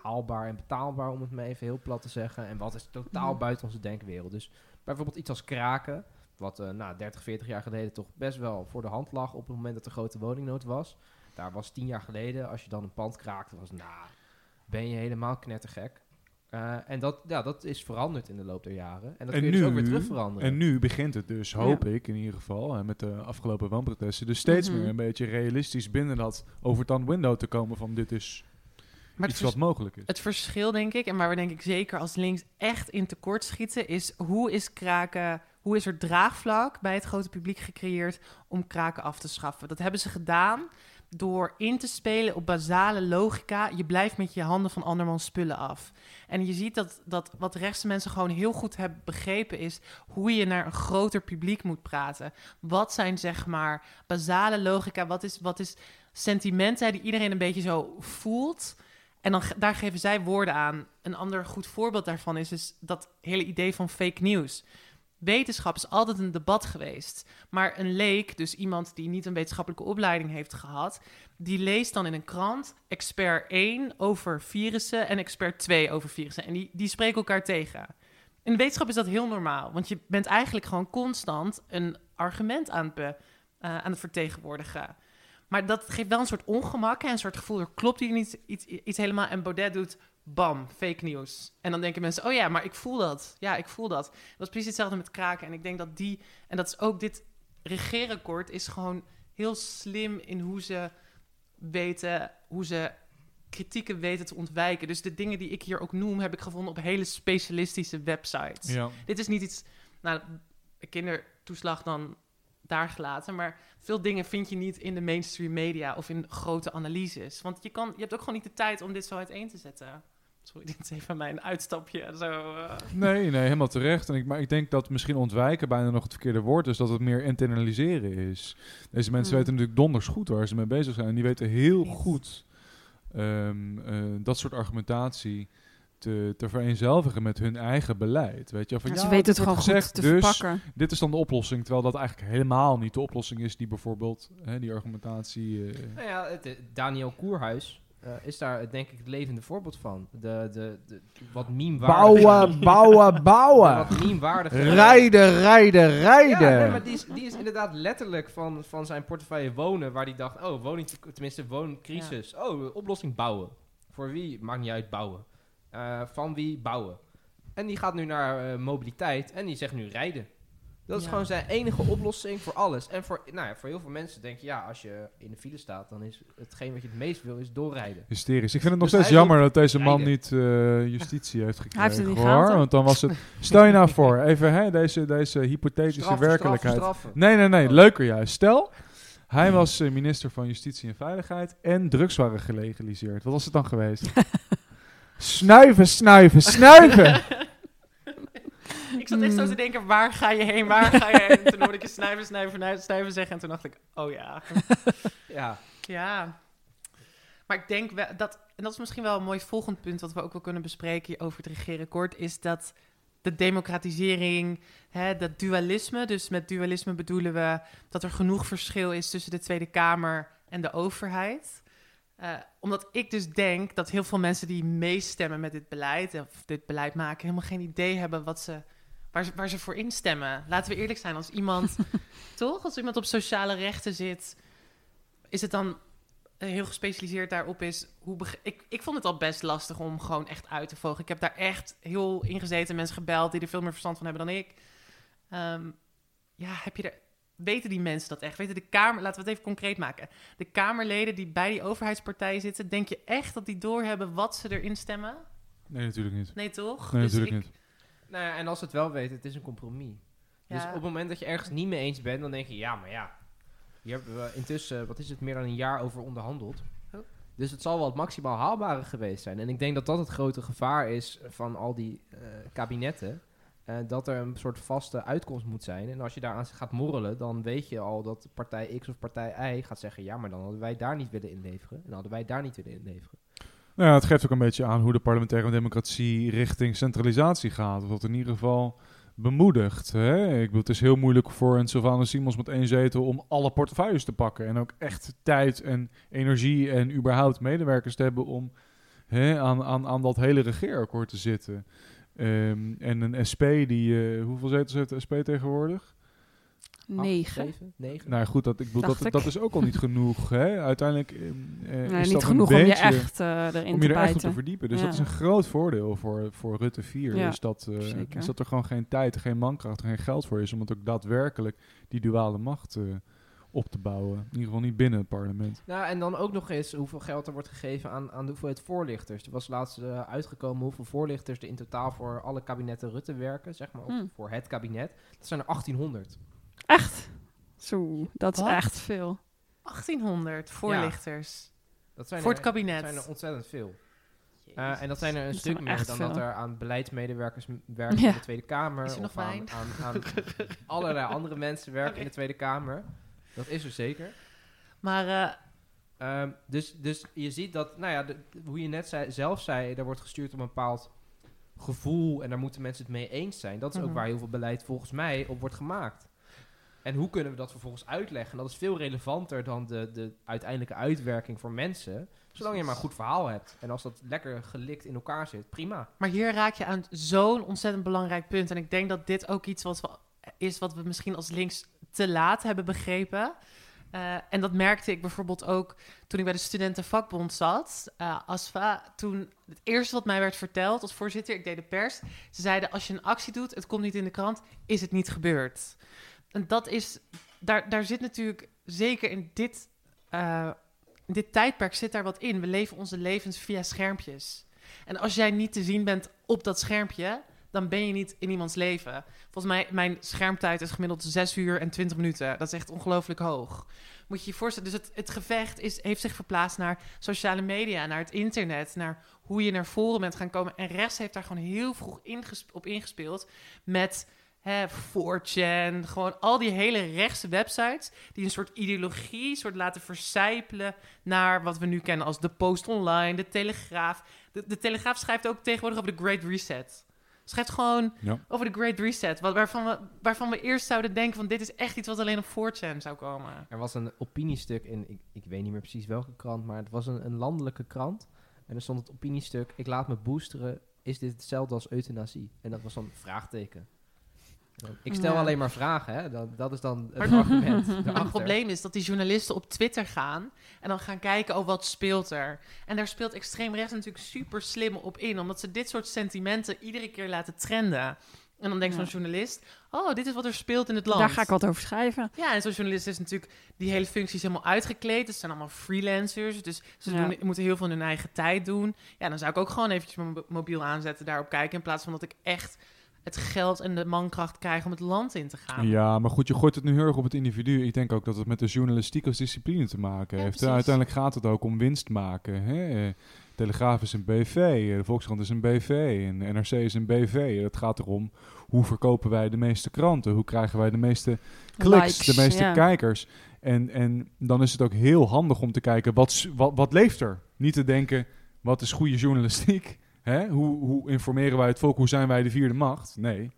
haalbaar en betaalbaar, om het maar even heel plat te zeggen. En wat is totaal Mhm. buiten onze denkwereld. Dus bijvoorbeeld iets als kraken, wat eh nou, 30, 40 jaar geleden toch best wel voor de hand lag op het moment dat er grote woningnood was. Daar was 10 jaar geleden, als je dan een pand kraakte, was nou, ben je helemaal knettergek. Eh, en dat, ja, dat is veranderd in de loop der jaren. En dat En kun je dus ook weer nu- terug veranderen. En nu begint het dus, hoop ik in ieder geval, hè, met de afgelopen woonprotesten, dus steeds Mhm. meer een beetje realistisch binnen dat overtand window te komen van dit is Maar iets wat mogelijk is. het verschil, denk ik, en waar we denk ik zeker als links echt in tekort schieten, is hoe is kraken, hoe is er draagvlak bij het grote publiek gecreëerd om kraken af te schaffen. Dat hebben ze gedaan door in te spelen op basale logica. Je blijft met je handen van andermans spullen af. En je ziet dat, dat wat rechtse mensen gewoon heel goed hebben begrepen is hoe je naar een groter publiek moet praten. Wat zijn zeg maar basale logica? Wat is, wat is sentimenten die iedereen een beetje zo voelt? En dan, daar geven zij woorden aan. Een ander goed voorbeeld daarvan is, is dat hele idee van fake news. Wetenschap is altijd een debat geweest. Maar een leek, dus iemand die niet een wetenschappelijke opleiding heeft gehad, die leest dan in een krant expert 1 over virussen en expert 2 over virussen. En die, die spreken elkaar tegen. In de wetenschap is dat heel normaal, want je bent eigenlijk gewoon constant een argument aan het, be- eh, aan het vertegenwoordigen. Maar dat geeft wel een soort ongemak en een soort gevoel, er klopt hier niet iets, iets helemaal. En Baudet doet, bam, fake news. En dan denken mensen, oh ja, maar ik voel dat. Ja, ik voel dat. Dat was precies hetzelfde met kraken. En ik denk dat die, en dat is ook dit regeerakkoord, is gewoon heel slim in hoe ze weten, hoe ze kritieken weten te ontwijken. Dus de dingen die ik hier ook noem, heb ik gevonden op hele specialistische websites. Ja. Dit is niet iets, nou, kindertoeslag dan daar gelaten, maar veel dingen vind je niet in de mainstream media of in grote analyses. Want je, kan, je hebt ook gewoon niet de tijd om dit zo uiteen te zetten. Sorry, dit is even mijn uitstapje. Zo, eh. Nee, nee, helemaal terecht. En ik, maar ik denk dat misschien ontwijken bijna nog het verkeerde woord is, dat het meer internaliseren is. Deze mensen Hmm. weten natuurlijk donders goed waar ze mee bezig zijn. En die weten heel Yes. goed ehm, eh, dat soort argumentatie te, te vereenzelvigen met hun eigen beleid. Weet je, van, Ja, ja, ze weten het gewoon gezegd, goed te dus verpakken. Dit is dan de oplossing, terwijl dat eigenlijk helemaal niet de oplossing is die bijvoorbeeld hè, die argumentatie. eh, Nou ja, het, Daniel Koerhuis eh, is daar denk ik het levende voorbeeld van. De, de, de, wat meme-waardige... Bouwen, bouwen, bouwen. Wat meme-waardige... Rijden, rijden, Ja, rijden. nee, maar die is, die is inderdaad letterlijk van, van zijn portefeuille wonen, waar hij dacht, oh, woning, tenminste wooncrisis. Oh, oplossing bouwen. Voor wie? Maakt niet uit, bouwen. Eh, van wie? Bouwen. En die gaat nu naar eh, mobiliteit en die zegt nu rijden. Dat is Ja. gewoon zijn enige oplossing voor alles. En voor, nou ja, voor heel veel mensen denk je, ja, als je in de file staat, dan is hetgeen wat je het meest wil, is doorrijden. Hysterisch. Ik vind het nog Dus steeds jammer dat deze man rijden. niet eh, justitie heeft gekregen. heeft het niet hoor. Want dan was het. Stel je nou voor, even hè, deze, deze hypothetische Straffen, werkelijkheid. straffen, straffen. Nee, nee, nee. Oh. Leuker juist. Stel, hij was eh, minister van Justitie en Veiligheid en drugs waren gelegaliseerd. Wat was het dan geweest? Snuiven, snuiven, snuiven. Ik zat echt zo te denken, waar ga je heen, waar ga je heen? En toen hoorde ik je snuiven, snuiven, snuiven zeggen. En toen dacht ik, oh ja. Ja, Ja. Maar ik denk wel dat, en dat is misschien wel een mooi volgend punt wat we ook wel kunnen bespreken over het regeerakkoord, is dat de democratisering, hè, dat dualisme, dus met dualisme bedoelen we dat er genoeg verschil is tussen de Tweede Kamer en de overheid. Eh, omdat ik dus denk dat heel veel mensen die meestemmen met dit beleid, of dit beleid maken, helemaal geen idee hebben wat ze, waar, ze, waar ze voor instemmen. Laten we eerlijk zijn, als iemand, toch? Als iemand op sociale rechten zit, is het dan eh, heel gespecialiseerd daarop is. Hoe ik, ik vond het al best lastig om gewoon echt uit te vogelen. Ik heb daar echt heel in gezeten, mensen gebeld die er veel meer verstand van hebben dan ik. Ehm, ja, heb je er, weten die mensen dat echt? Weten de Kamer, laten we het even concreet maken. De Kamerleden die bij die overheidspartijen zitten, denk je echt dat die doorhebben wat ze erin stemmen? Nee, natuurlijk niet. Nee, toch? Nee, Dus natuurlijk ik- niet. Nou ja, en als ze het wel weten, het is een compromis. Dus op het moment dat je ergens niet mee eens bent, dan denk je, ja, maar ja. Hier hebben we intussen, wat is het, meer dan een jaar over onderhandeld. Oh. Dus het zal wel het maximaal haalbare geweest zijn. En ik denk dat dat het grote gevaar is van al die eh, kabinetten. eh, dat er een soort vaste uitkomst moet zijn. En als je daaraan gaat morrelen, dan weet je al dat partij X of partij Y gaat zeggen... ja, maar dan hadden wij daar niet willen inleveren. En dan hadden wij daar niet willen inleveren. Nou het geeft ook een beetje aan hoe de parlementaire democratie richting centralisatie gaat. Of dat in ieder geval bemoedigt. Hè? Ik bedoel, het is heel moeilijk voor een Sylvana Simons met één zetel om alle portefeuilles te pakken. En ook echt tijd en energie en überhaupt medewerkers te hebben om hè, aan, aan, aan dat hele regeerakkoord te zitten. Ehm, en een SP die... eh, hoeveel zetels heeft de SP tegenwoordig? Negen. 7, 9. Nou goed, dat, ik bedoel, dat, ik. dat is ook al niet genoeg. Hè? Uiteindelijk eh, eh, Nee, is niet dat genoeg een om je echt eh, erin om te je er echt op te bijten. verdiepen. Dus Ja. dat is een groot voordeel voor, voor Rutte 4. Ja, is, dat, eh, is dat er gewoon geen tijd, geen mankracht, geen geld voor is. Om het ook daadwerkelijk die duale macht eh, op te bouwen. In ieder geval niet binnen het parlement. Nou, en dan ook nog eens hoeveel geld er wordt gegeven aan, aan de hoeveelheid voorlichters. Er was laatst uitgekomen hoeveel voorlichters er in totaal voor alle kabinetten Rutte werken, zeg maar, Hmm. voor het kabinet. Dat zijn er 1800. Echt? Zo, dat is Wat? echt veel. 1800 voorlichters. Dat zijn Voor er, het kabinet. Dat zijn er ontzettend veel. Eh, en dat zijn er een Dat stuk er meer dan veel. dat er aan beleidsmedewerkers werken Ja. in de Tweede Kamer. Is er nog of aan, aan, aan allerlei andere mensen werken in de Tweede Kamer. Dat is er zeker. Maar eh, Ehm, dus, dus je ziet dat, nou ja, de- hoe je net zei, zelf zei, er wordt gestuurd op een bepaald gevoel en daar moeten mensen het mee eens zijn. Dat is ook Mhm. waar heel veel beleid volgens mij op wordt gemaakt. En hoe kunnen we dat vervolgens uitleggen? Dat is veel relevanter dan de, de uiteindelijke uitwerking voor mensen. Zolang je maar een goed verhaal hebt. En als dat lekker gelikt in elkaar zit, prima. Maar hier raak je aan zo'n ontzettend belangrijk punt. En ik denk dat dit ook iets wat is wat we misschien als links te laat hebben begrepen. Eh, en dat merkte ik bijvoorbeeld ook toen ik bij de studentenvakbond zat. eh, ASFA, toen het eerste wat mij werd verteld als voorzitter, ik deed de pers. Ze zeiden, als je een actie doet, het komt niet in de krant, is het niet gebeurd. En dat is, daar, daar zit natuurlijk, zeker in dit, eh, dit tijdperk zit daar wat in. We leven onze levens via schermpjes. En als jij niet te zien bent op dat schermpje, dan ben je niet in iemands leven. Volgens mij, mijn schermtijd is gemiddeld 6 uur en 20 minuten. Dat is echt ongelooflijk hoog. Moet je je voorstellen, dus het, het gevecht is, heeft zich verplaatst naar sociale media, naar het internet, naar hoe je naar voren bent gaan komen. En rechts heeft daar gewoon heel vroeg op ingespeeld met hè, 4chan, gewoon al die hele rechtse websites die een soort ideologie soort laten vercijpelen naar wat we nu kennen als de Post Online, de Telegraaf. De, de Telegraaf schrijft ook tegenwoordig over de Great Reset. Schrijft gewoon Ja. over de Great Reset, wat, waarvan, we, waarvan we eerst zouden denken van dit is echt iets wat alleen op 4chan zou komen. Er was een opiniestuk in, ik, ik weet niet meer precies welke krant, maar het was een, een landelijke krant. En er stond het opiniestuk, ik laat me boosteren, is dit hetzelfde als euthanasie? En dat was dan een vraagteken. Ik stel Ja. alleen maar vragen, hè? Dat, dat is dan het Maar- argument. Maar het probleem is dat die journalisten op Twitter gaan en dan gaan kijken, oh, wat speelt er? En daar speelt extreem rechts natuurlijk super slim op in, omdat ze dit soort sentimenten iedere keer laten trenden. En dan denkt Ja. zo'n journalist, oh, dit is wat er speelt in het land. Daar ga ik wat over schrijven. Ja, en zo'n journalist is natuurlijk die hele functies helemaal uitgekleed. Het zijn allemaal freelancers, dus ze Ja. doen, moeten heel veel in hun eigen tijd doen. Ja, dan zou ik ook gewoon eventjes mijn mo- mobiel aanzetten, daarop kijken, in plaats van dat ik echt het geld en de mankracht krijg om het land in te gaan. Ja, maar goed, je gooit het nu heel erg op het individu. Ik denk ook dat het met de journalistiek als discipline te maken Ja, heeft. precies. Uiteindelijk gaat het ook om winst maken. Hè? Eh, Telegraaf is een BV, eh, de Volkskrant is een BV en NRC is een BV. Het gaat erom hoe verkopen wij de meeste kranten? Hoe krijgen wij de meeste kliks, de meeste ja. kijkers? En, en dan is het ook heel handig om te kijken, wat, wat, wat leeft er? Niet te denken, wat is goede journalistiek? Hè? Hoe, hoe informeren wij het volk? Hoe zijn wij de vierde macht? Nee.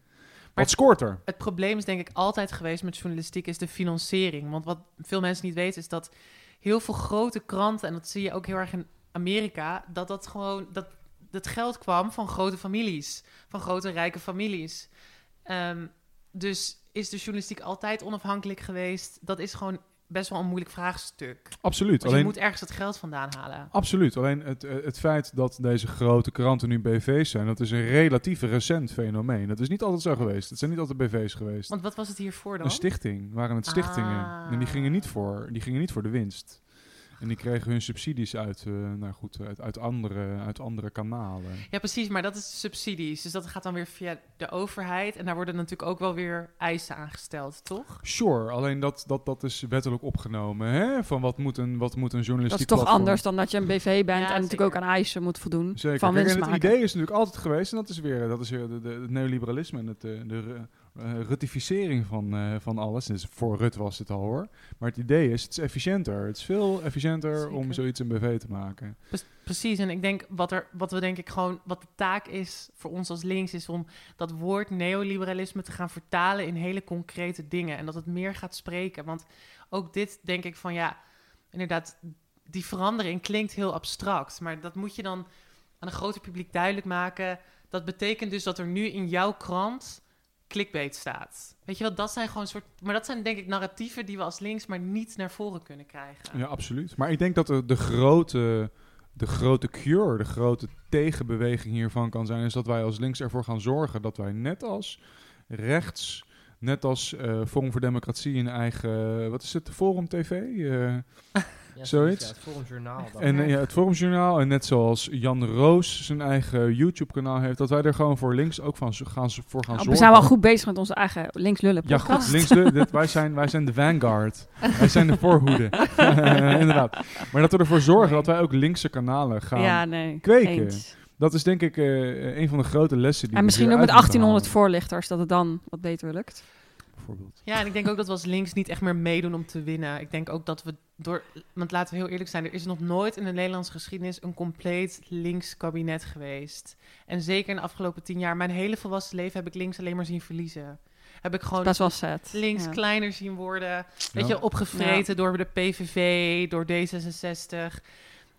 Wat scoort er? Het probleem is denk ik altijd geweest met journalistiek is de financiering. Want wat veel mensen niet weten is dat heel veel grote kranten, en dat zie je ook heel erg in Amerika, dat dat gewoon dat het geld kwam van grote families, van grote rijke families. Ehm, dus is de journalistiek altijd onafhankelijk geweest? Dat is gewoon best wel een moeilijk vraagstuk. Absoluut. Want je Alleen, moet ergens het geld vandaan halen. Absoluut. Alleen het, eh, het feit dat deze grote kranten nu BV's zijn, dat is een relatief recent fenomeen. Dat is niet altijd zo geweest. Het zijn niet altijd BV's geweest. Want wat was het hiervoor dan? Een stichting waren het stichtingen. Ah. En die gingen, niet voor, die gingen niet voor de winst. En die kregen hun subsidies uit, eh, nou goed, uit, uit, andere, uit andere kanalen. Ja, precies, maar dat is subsidies. Dus dat gaat dan weer via de overheid. En daar worden natuurlijk ook wel weer eisen aangesteld, toch? Sure, alleen dat, dat, dat is wettelijk opgenomen. Hè? Van wat moet een, wat moet een Dat journalistiek is toch platform- anders dan dat je een BV bent Ja, en natuurlijk ook aan eisen moet voldoen. Zeker. Van Kijk, en het maken. idee is natuurlijk altijd geweest, en dat is weer, dat is weer de, de- het neoliberalisme en het, eh, de, eh, rutificering van, eh, van alles. Dus voor Rut was het al hoor. Maar het idee is, het is efficiënter. Het is veel efficiënter om zoiets een BV te maken. Pre- Precies, en ik denk wat, er, wat we denk ik gewoon, wat de taak is voor ons als links, is om dat woord neoliberalisme te gaan vertalen in hele concrete dingen. En dat het meer gaat spreken. Want ook dit denk ik van ja, inderdaad, die verandering klinkt heel abstract. Maar dat moet je dan aan een groter publiek duidelijk maken. Dat betekent dus dat er nu in jouw krant clickbait staat. Weet je wel, dat zijn gewoon soort. Maar dat zijn denk ik narratieven die we als links maar niet naar voren kunnen krijgen. Ja, absoluut. Maar ik denk dat de, de, grote, de grote cure, de grote tegenbeweging hiervan kan zijn... is dat wij als links ervoor gaan zorgen dat wij net als rechts... net als eh Forum voor Democratie een eigen... wat is het? Forum TV? Eh, Ja, Zoiets. Ja, het Forumjournaal. en ja, het Forumjournaal. En net zoals Jan Roos zijn eigen YouTube-kanaal heeft... dat wij er gewoon voor links ook van, gaan, voor gaan Oh, zorgen. we zijn wel goed bezig met onze eigen links lullen Ja, podcast. goed. Dit, wij, zijn, wij zijn de vanguard. wij zijn de voorhoede. Inderdaad. Maar dat we ervoor zorgen dat wij ook linkse kanalen gaan. ja, nee. kweken. eens. Dat is denk ik eh, een van de grote lessen die En misschien ook met moeten 1800 halen, voorlichters, dat het dan wat beter lukt. Bijvoorbeeld. Ja, en ik denk ook dat we als links niet echt meer meedoen om te winnen. Ik denk ook dat we door... Want laten we heel eerlijk zijn, er is nog nooit in de Nederlandse geschiedenis een compleet links kabinet geweest. En zeker in de afgelopen tien jaar, mijn hele volwassen leven heb ik links alleen maar zien verliezen. Heb ik gewoon Best wel sad. links Ja. kleiner zien worden. Weet Ja. je, opgevreten door de PVV, door D66.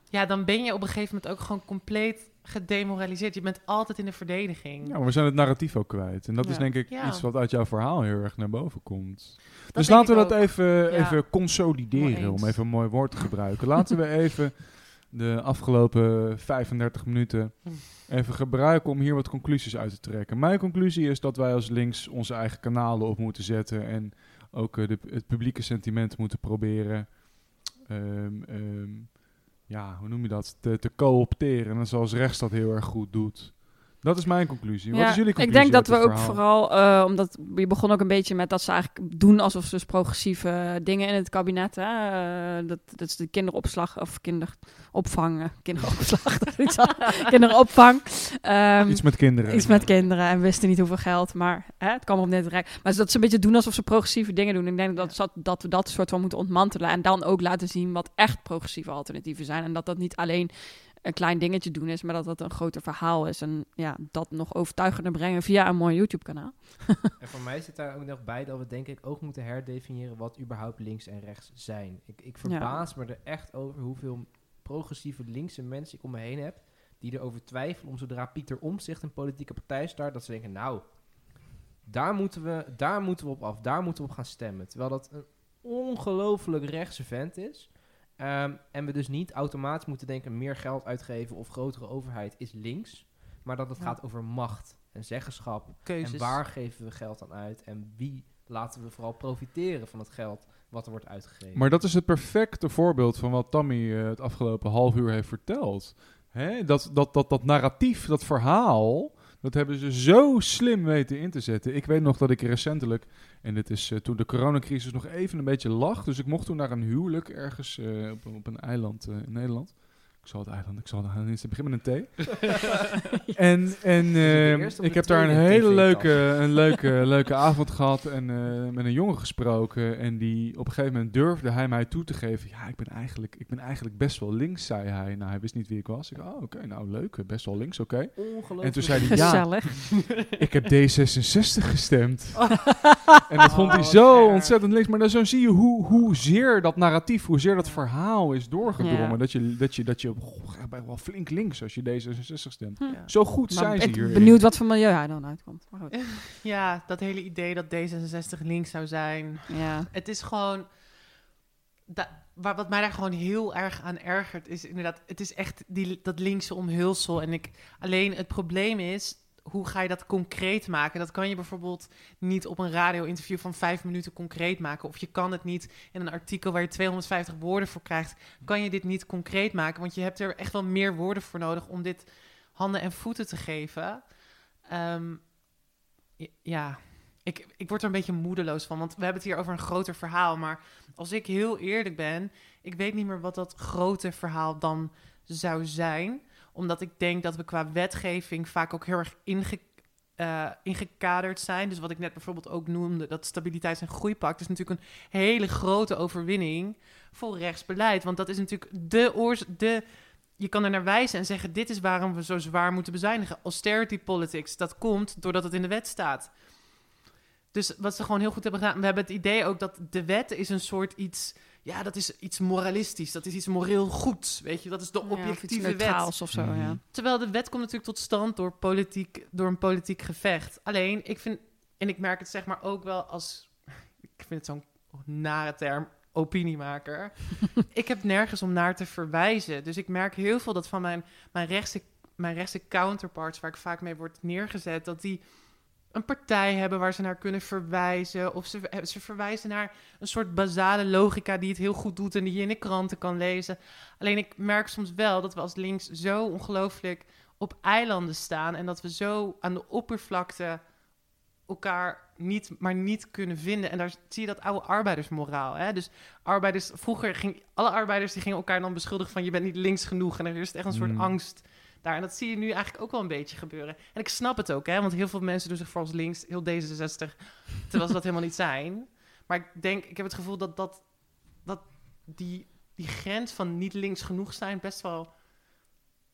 Ja, dan ben je op een gegeven moment ook gewoon compleet gedemoraliseerd. Je bent altijd in de verdediging. Ja, maar we zijn het narratief ook kwijt. En dat is denk ik Ja. iets wat uit jouw verhaal heel erg naar boven komt. Dat dus laten we dat ook. even, Ja. even consolideren, om even een mooi woord te gebruiken. laten we even de afgelopen 35 minuten Hm. even gebruiken om hier wat conclusies uit te trekken. Mijn conclusie is dat wij als links onze eigen kanalen op moeten zetten en ook eh, de, het publieke sentiment moeten proberen, ehm, ehm, ja, hoe noem je dat, te, te co-opteren. En zoals rechts dat heel erg goed doet. Dat is mijn conclusie. Wat Ja, is jullie ik conclusie? denk dat we ook vooral, eh, omdat je begon ook een beetje met dat ze eigenlijk doen alsof ze dus progressieve dingen in het kabinet, hè, eh, dat, dat is de kinderopslag of kinderopvang, eh, kinderopslag, kinderopvang. Ehm, Iets met kinderen. Iets met kinderen en wisten niet hoeveel geld, maar hè, het kwam op net rijk. Maar dat ze een beetje doen alsof ze progressieve dingen doen. Ik denk dat, dat, dat we dat soort van moeten ontmantelen en dan ook laten zien wat echt progressieve alternatieven zijn. En dat dat niet alleen een klein dingetje doen is, maar dat dat een groter verhaal is. En ja, dat nog overtuigender brengen via een mooi YouTube-kanaal. En voor mij zit daar ook nog bij dat we denk ik ook moeten herdefiniëren wat überhaupt links en rechts zijn. Ik, ik verbaas me er echt over hoeveel progressieve linkse mensen ik om me heen heb die erover twijfelen om zodra Pieter Omtzigt een politieke partij start, dat ze denken, nou, daar moeten we, daar moeten we op af, daar moeten we op gaan stemmen. Terwijl dat een ongelooflijk rechtse vent is. Ehm, en we dus niet automatisch moeten denken, meer geld uitgeven of grotere overheid is links. Maar dat het Ja. gaat over macht en zeggenschap Keuzes. en waar geven we geld aan uit? En wie laten we vooral profiteren van het geld wat er wordt uitgegeven? Maar dat is het perfecte voorbeeld van wat Tammy eh, het afgelopen half uur heeft verteld. Hè? Dat, dat, dat, dat narratief, dat verhaal, dat hebben ze zo slim weten in te zetten. Ik weet nog dat ik recentelijk, en dit is eh, toen de coronacrisis nog even een beetje lag, dus ik mocht toen naar een huwelijk ergens eh, op, op een eiland eh, in Nederland. Ik zal het eiland, ik zal het eiland niet beginnen met een T. en en eh, of ik heb daar een hele leuke, een leuke, leuke avond gehad en eh, met een jongen gesproken. En die op een gegeven moment durfde hij mij toe te geven. Ja, ik ben eigenlijk, ik ben eigenlijk best wel links, zei hij. Nou, hij wist niet wie ik was. Ik oh, oké, nou leuk, best wel links, oké. Ongelooflijk. En toen zei hij, ja, ik heb D66 gestemd. En dat vond hij Oh, zo erg. ontzettend links. Maar dan zo zie je hoe, hoezeer dat narratief, hoezeer dat verhaal is doorgedrongen. Ja. Dat je, dat je, dat je ga bij wel flink links als je D66 stemt. Hm. Ja. Zo goed Maar zijn ze ik hier. ben benieuwd wat voor milieu hij dan uitkomt. Maar goed. Ja, dat hele idee dat D66 links zou zijn. Ja. Het is gewoon... Da, waar, wat mij daar gewoon heel erg aan ergert, is inderdaad... Het is echt die, dat linkse omhulsel. En ik, alleen het probleem is, hoe ga je dat concreet maken? Dat kan je bijvoorbeeld niet op een radio-interview van vijf minuten concreet maken. Of je kan het niet in een artikel waar je 250 woorden voor krijgt. Kan je dit niet concreet maken? Want je hebt er echt wel meer woorden voor nodig om dit handen en voeten te geven. Ehm, ja, ik, ik word er een beetje moedeloos van. Want we hebben het hier over een groter verhaal. Maar als ik heel eerlijk ben, ik weet niet meer wat dat grote verhaal dan zou zijn. Omdat ik denk dat we qua wetgeving vaak ook heel erg eh, ingekaderd zijn. Dus wat ik net bijvoorbeeld ook noemde, dat stabiliteits- en groeipact is natuurlijk een hele grote overwinning voor rechtsbeleid. Want dat is natuurlijk de oors de je kan er naar wijzen en zeggen: dit is waarom we zo zwaar moeten bezuinigen. Austerity politics, dat komt doordat het in de wet staat. Dus wat ze gewoon heel goed hebben gedaan, we hebben het idee ook dat de wet is een soort iets, ja, dat is iets moralistisch, dat is iets moreel goed, weet je, dat is de Ja, of iets objectieve wet. of zo, Mhm. ja. Terwijl de wet komt natuurlijk tot stand door, politiek, door een politiek gevecht. Alleen, ik vind, en ik merk het zeg maar ook wel als, ik vind het zo'n nare term, opiniemaker. ik heb nergens om naar te verwijzen. Dus ik merk heel veel dat van mijn, mijn, rechtse, mijn rechtse counterparts, waar ik vaak mee word neergezet, dat die een partij hebben waar ze naar kunnen verwijzen. Of ze, ze verwijzen naar een soort basale logica die het heel goed doet en die je in de kranten kan lezen. Alleen ik merk soms wel dat we als links zo ongelooflijk op eilanden staan en dat we zo aan de oppervlakte elkaar niet, maar niet kunnen vinden. En daar zie je dat oude arbeidersmoraal. Hè? Dus arbeiders, vroeger ging alle arbeiders die gingen elkaar dan beschuldigen van je bent niet links genoeg. En er is echt een soort Mm. angst daar. En dat zie je nu eigenlijk ook wel een beetje gebeuren. En ik snap het ook, hè? want heel veel mensen doen zich voor als links, heel D66, terwijl ze dat helemaal niet zijn. Maar ik denk, ik heb het gevoel dat, dat, dat die, die grens van niet links genoeg zijn best wel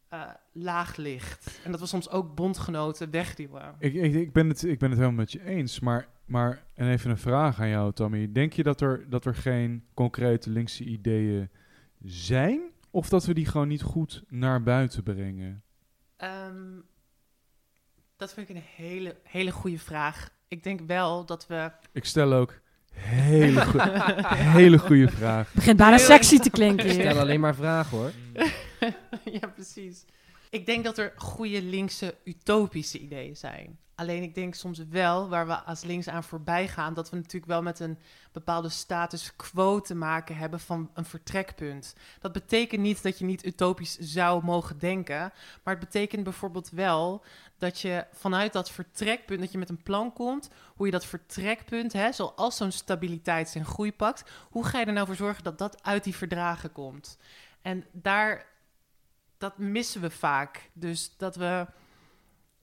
eh, laag ligt. En dat we soms ook bondgenoten wegduwen. Ik, ik, ik, ben het, ik ben het helemaal met je eens, maar, maar en even een vraag aan jou, Tommy. Denk je dat er, dat er geen concrete linkse ideeën zijn? Of dat we die gewoon niet goed naar buiten brengen? Ehm, dat vind ik een hele, hele goede vraag. Ik denk wel dat we. Ik stel ook hele, goe- hele goede vraag. begint bijna sexy te klinken Ik stel alleen maar vragen hoor. ja, precies. Ik denk dat er goede linkse utopische ideeën zijn. Alleen ik denk soms wel, waar we als links aan voorbij gaan, dat we natuurlijk wel met een bepaalde status quo te maken hebben van een vertrekpunt. Dat betekent niet dat je niet utopisch zou mogen denken, maar het betekent bijvoorbeeld wel dat je vanuit dat vertrekpunt, dat je met een plan komt, hoe je dat vertrekpunt, hè, zoals zo'n stabiliteits- en groeipact, hoe ga je er nou voor zorgen dat dat uit die verdragen komt? En daar, dat missen we vaak. Dus dat we,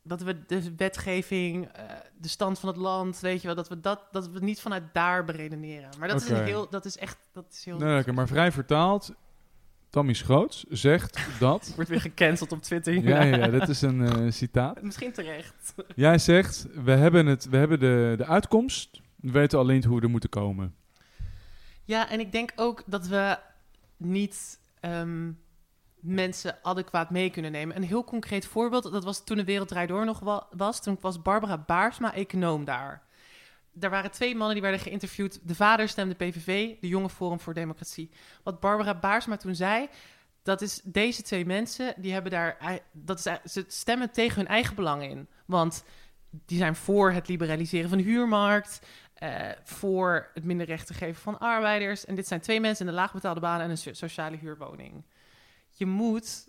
dat we de wetgeving, eh, de stand van het land, weet je wel, dat we dat, dat we niet vanuit daar beredeneren. Maar dat is een heel, dat is echt, dat is heel. Nee, maar vrij vertaald, Tammy Schroots zegt dat... Wordt weer gecanceld op Twitter. ja, ja, dit is een eh, citaat. Misschien terecht. Jij zegt, we hebben, het, we hebben de, de uitkomst, we weten alleen hoe we er moeten komen. Ja, en ik denk ook dat we niet ehm, mensen adequaat mee kunnen nemen. Een heel concreet voorbeeld, dat was toen de Wereld Draait Door nog wa- was. Toen was Barbara Baarsma econoom daar. Er waren twee mannen die werden geïnterviewd. De vader stemde PVV, de jonge Forum voor Democratie. Wat Barbara Baarsma toen zei, dat is deze twee mensen, die hebben daar, dat is, ze stemmen tegen hun eigen belang in. Want die zijn voor het liberaliseren van de huurmarkt, eh, voor het minder recht te geven van arbeiders. En dit zijn twee mensen in de laagbetaalde baan en een so- sociale huurwoning. Je moet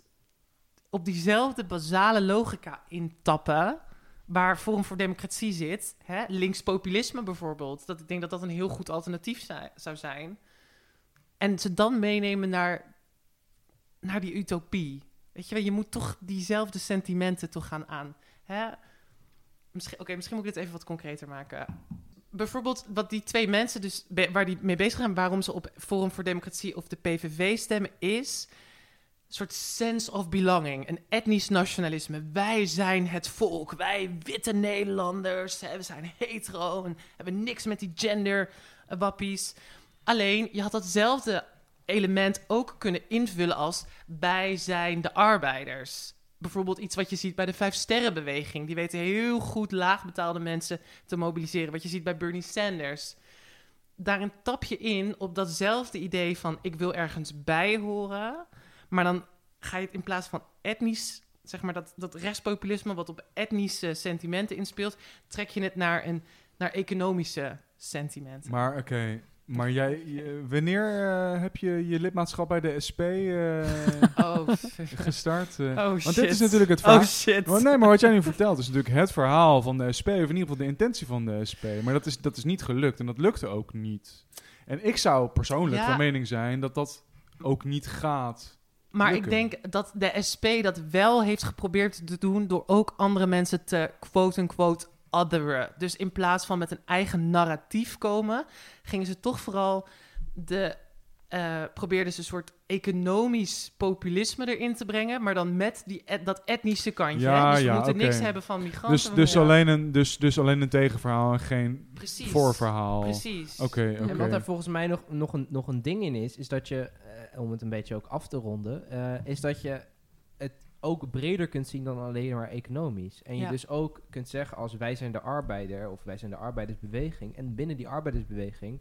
op diezelfde basale logica intappen waar Forum voor Democratie zit. Hè? Linkspopulisme bijvoorbeeld. Dat ik denk dat dat een heel goed alternatief zou zijn. En ze dan meenemen naar, naar die utopie. Weet je je moet toch diezelfde sentimenten toch gaan aan. Misschien, Oké, misschien moet ik dit even wat concreter maken. Bijvoorbeeld wat die twee mensen dus waar die mee bezig zijn, waarom ze op Forum voor Democratie of de PVV stemmen, is soort sense of belonging, een etnisch nationalisme. Wij zijn het volk, wij witte Nederlanders, hè, we zijn hetero en hebben niks met die gender eh. Alleen, je had datzelfde element ook kunnen invullen als wij zijn de arbeiders. Bijvoorbeeld iets wat je ziet bij de Vijf Sterrenbeweging. Die weten heel goed laagbetaalde mensen te mobiliseren. Wat je ziet bij Bernie Sanders. Daarin tap je in op datzelfde idee van ik wil ergens bij horen. Maar dan ga je het in plaats van etnisch, zeg maar dat, dat rechtspopulisme wat op etnische sentimenten inspeelt, trek je het naar, een, naar economische sentimenten. Maar oké, maar jij, wanneer eh, heb je je lidmaatschap bij de SP eh, Oh, gestart? eh? oh want shit. dit is natuurlijk het verhaal. Oh shit. Maar nee, maar wat jij nu vertelt is natuurlijk het verhaal van de SP, of in ieder geval de intentie van de SP. Maar dat is, dat is niet gelukt en dat lukte ook niet. En ik zou persoonlijk Ja. van mening zijn dat dat ook niet gaat Maar ik denk dat de SP dat wel heeft geprobeerd te doen door ook andere mensen te quote-unquote otheren. Dus in plaats van met een eigen narratief komen, gingen ze toch vooral de. eh probeerden ze een soort economisch populisme erin te brengen, maar dan met die et- dat etnische kantje. Ja, hè? Dus we ja, moeten niks hebben van migranten. Dus, dus, alleen een, dus, dus alleen een tegenverhaal en geen Precies. voorverhaal. Precies. Oké, oké. En wat er volgens mij nog, nog, een, nog een ding in is, is dat je, eh, om het een beetje ook af te ronden, eh, is dat je het ook breder kunt zien dan alleen maar economisch. En je Ja. dus ook kunt zeggen als wij zijn de arbeider of wij zijn de arbeidersbeweging. En binnen die arbeidersbeweging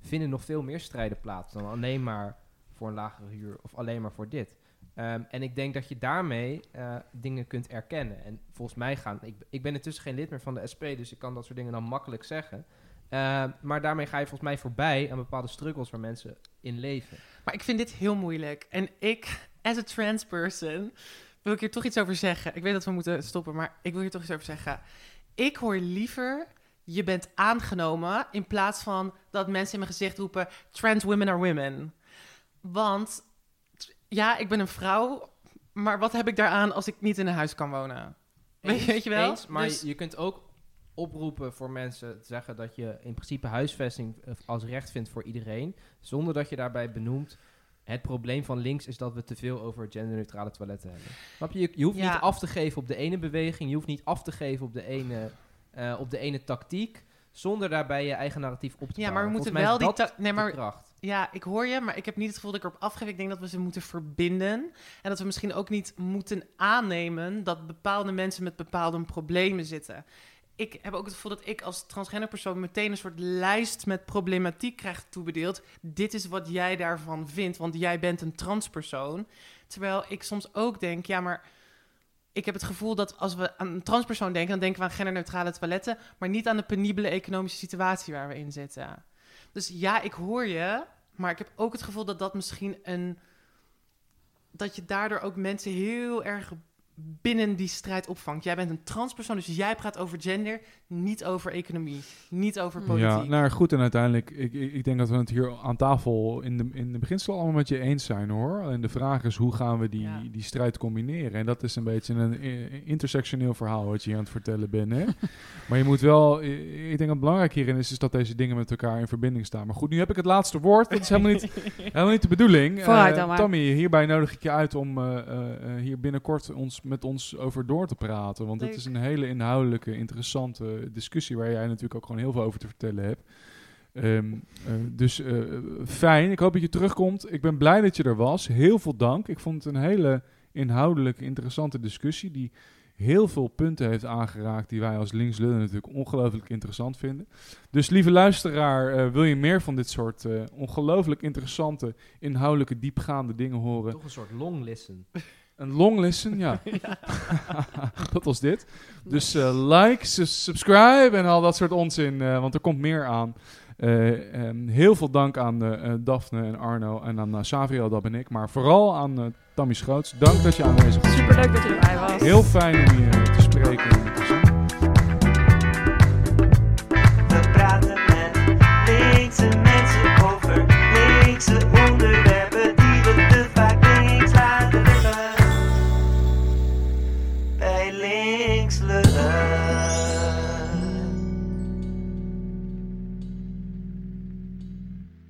vinden nog veel meer strijden plaats dan alleen maar voor een lagere huur of alleen maar voor dit. Ehm, en ik denk dat je daarmee eh, dingen kunt erkennen. En volgens mij gaan... Ik, ik ben intussen geen lid meer van de SP, dus ik kan dat soort dingen dan makkelijk zeggen. Ehm, maar daarmee ga je volgens mij voorbij aan bepaalde struggles waar mensen in leven. Maar ik vind dit heel moeilijk. En ik, as a trans person, wil ik hier toch iets over zeggen. Ik weet dat we moeten stoppen, maar ik wil hier toch iets over zeggen. Ik hoor liever, je bent aangenomen, in plaats van dat mensen in mijn gezicht roepen, trans women are women. Want, ja, ik ben een vrouw, maar wat heb ik daaraan als ik niet in een huis kan wonen? Weet je- weet je wel? Eens, maar Dus- je kunt ook oproepen voor mensen te zeggen dat je in principe huisvesting eh, als recht vindt voor iedereen, zonder dat je daarbij benoemt. Het probleem van links is dat we te veel over genderneutrale toiletten hebben. Snap je? Je, je hoeft Ja. niet af te geven op de ene beweging, je hoeft niet af te geven op de ene, eh, op de ene tactiek, zonder daarbij je eigen narratief op te Ja, maar we moeten wel die... Nee, maar kracht. Ja, ik hoor je, maar ik heb niet het gevoel dat ik erop afgeef. Ik denk dat we ze moeten verbinden. En dat we misschien ook niet moeten aannemen dat bepaalde mensen met bepaalde problemen zitten. Ik heb ook het gevoel dat ik als transgender persoon meteen een soort lijst met problematiek krijg toebedeeld. Dit is wat jij daarvan vindt, want jij bent een transpersoon. Terwijl ik soms ook denk, ja, maar ik heb het gevoel dat als we aan een transpersoon denken, dan denken we aan genderneutrale toiletten, maar niet aan de penibele economische situatie waar we in zitten. Dus ja, ik hoor je, maar ik heb ook het gevoel dat dat misschien een. dat je daardoor ook mensen heel erg binnen die strijd opvangt. Jij bent een transpersoon, dus jij praat over gender, niet over economie, niet over politiek. Ja, nou goed, en uiteindelijk, ik, ik, denk dat we het hier aan tafel in de, in de beginsel allemaal met je eens zijn hoor. En de vraag is, hoe gaan we die, Ja. die strijd combineren? En dat is een beetje een eh, intersectioneel verhaal wat je hier aan het vertellen bent. Hè? maar je moet wel, eh, ik denk dat het belangrijk hierin is, is dat deze dingen met elkaar in verbinding staan. Maar goed, nu heb ik het laatste woord. Dat is helemaal niet, helemaal niet de bedoeling. Vooruit Eh, dan maar. Tammy, hierbij nodig ik je uit om eh, eh, eh, hier binnenkort ons, met ons over door te praten. Want het is een hele inhoudelijke, interessante discussie waar jij natuurlijk ook gewoon heel veel over te vertellen hebt. Ehm, eh, dus eh, fijn. Ik hoop dat je terugkomt. Ik ben blij dat je er was. Heel veel dank. Ik vond het een hele inhoudelijke, interessante discussie die heel veel punten heeft aangeraakt die wij als linkslullen natuurlijk ongelooflijk interessant vinden. Dus lieve luisteraar, eh, wil je meer van dit soort eh, ongelooflijk interessante, inhoudelijke, diepgaande dingen horen? Toch een soort long listen. Een long listen, ja. dat was dit. Dus uh, like, subscribe en al dat soort onzin, eh, want er komt meer aan. Eh, ehm, heel veel dank aan Daphne en Arno en aan Savio, dat ben ik. Maar vooral aan Tammy Schroots. Dank dat je aanwezig was. Superleuk dat je erbij was. Heel fijn om je te spreken. We praten met linkse mensen over mensen.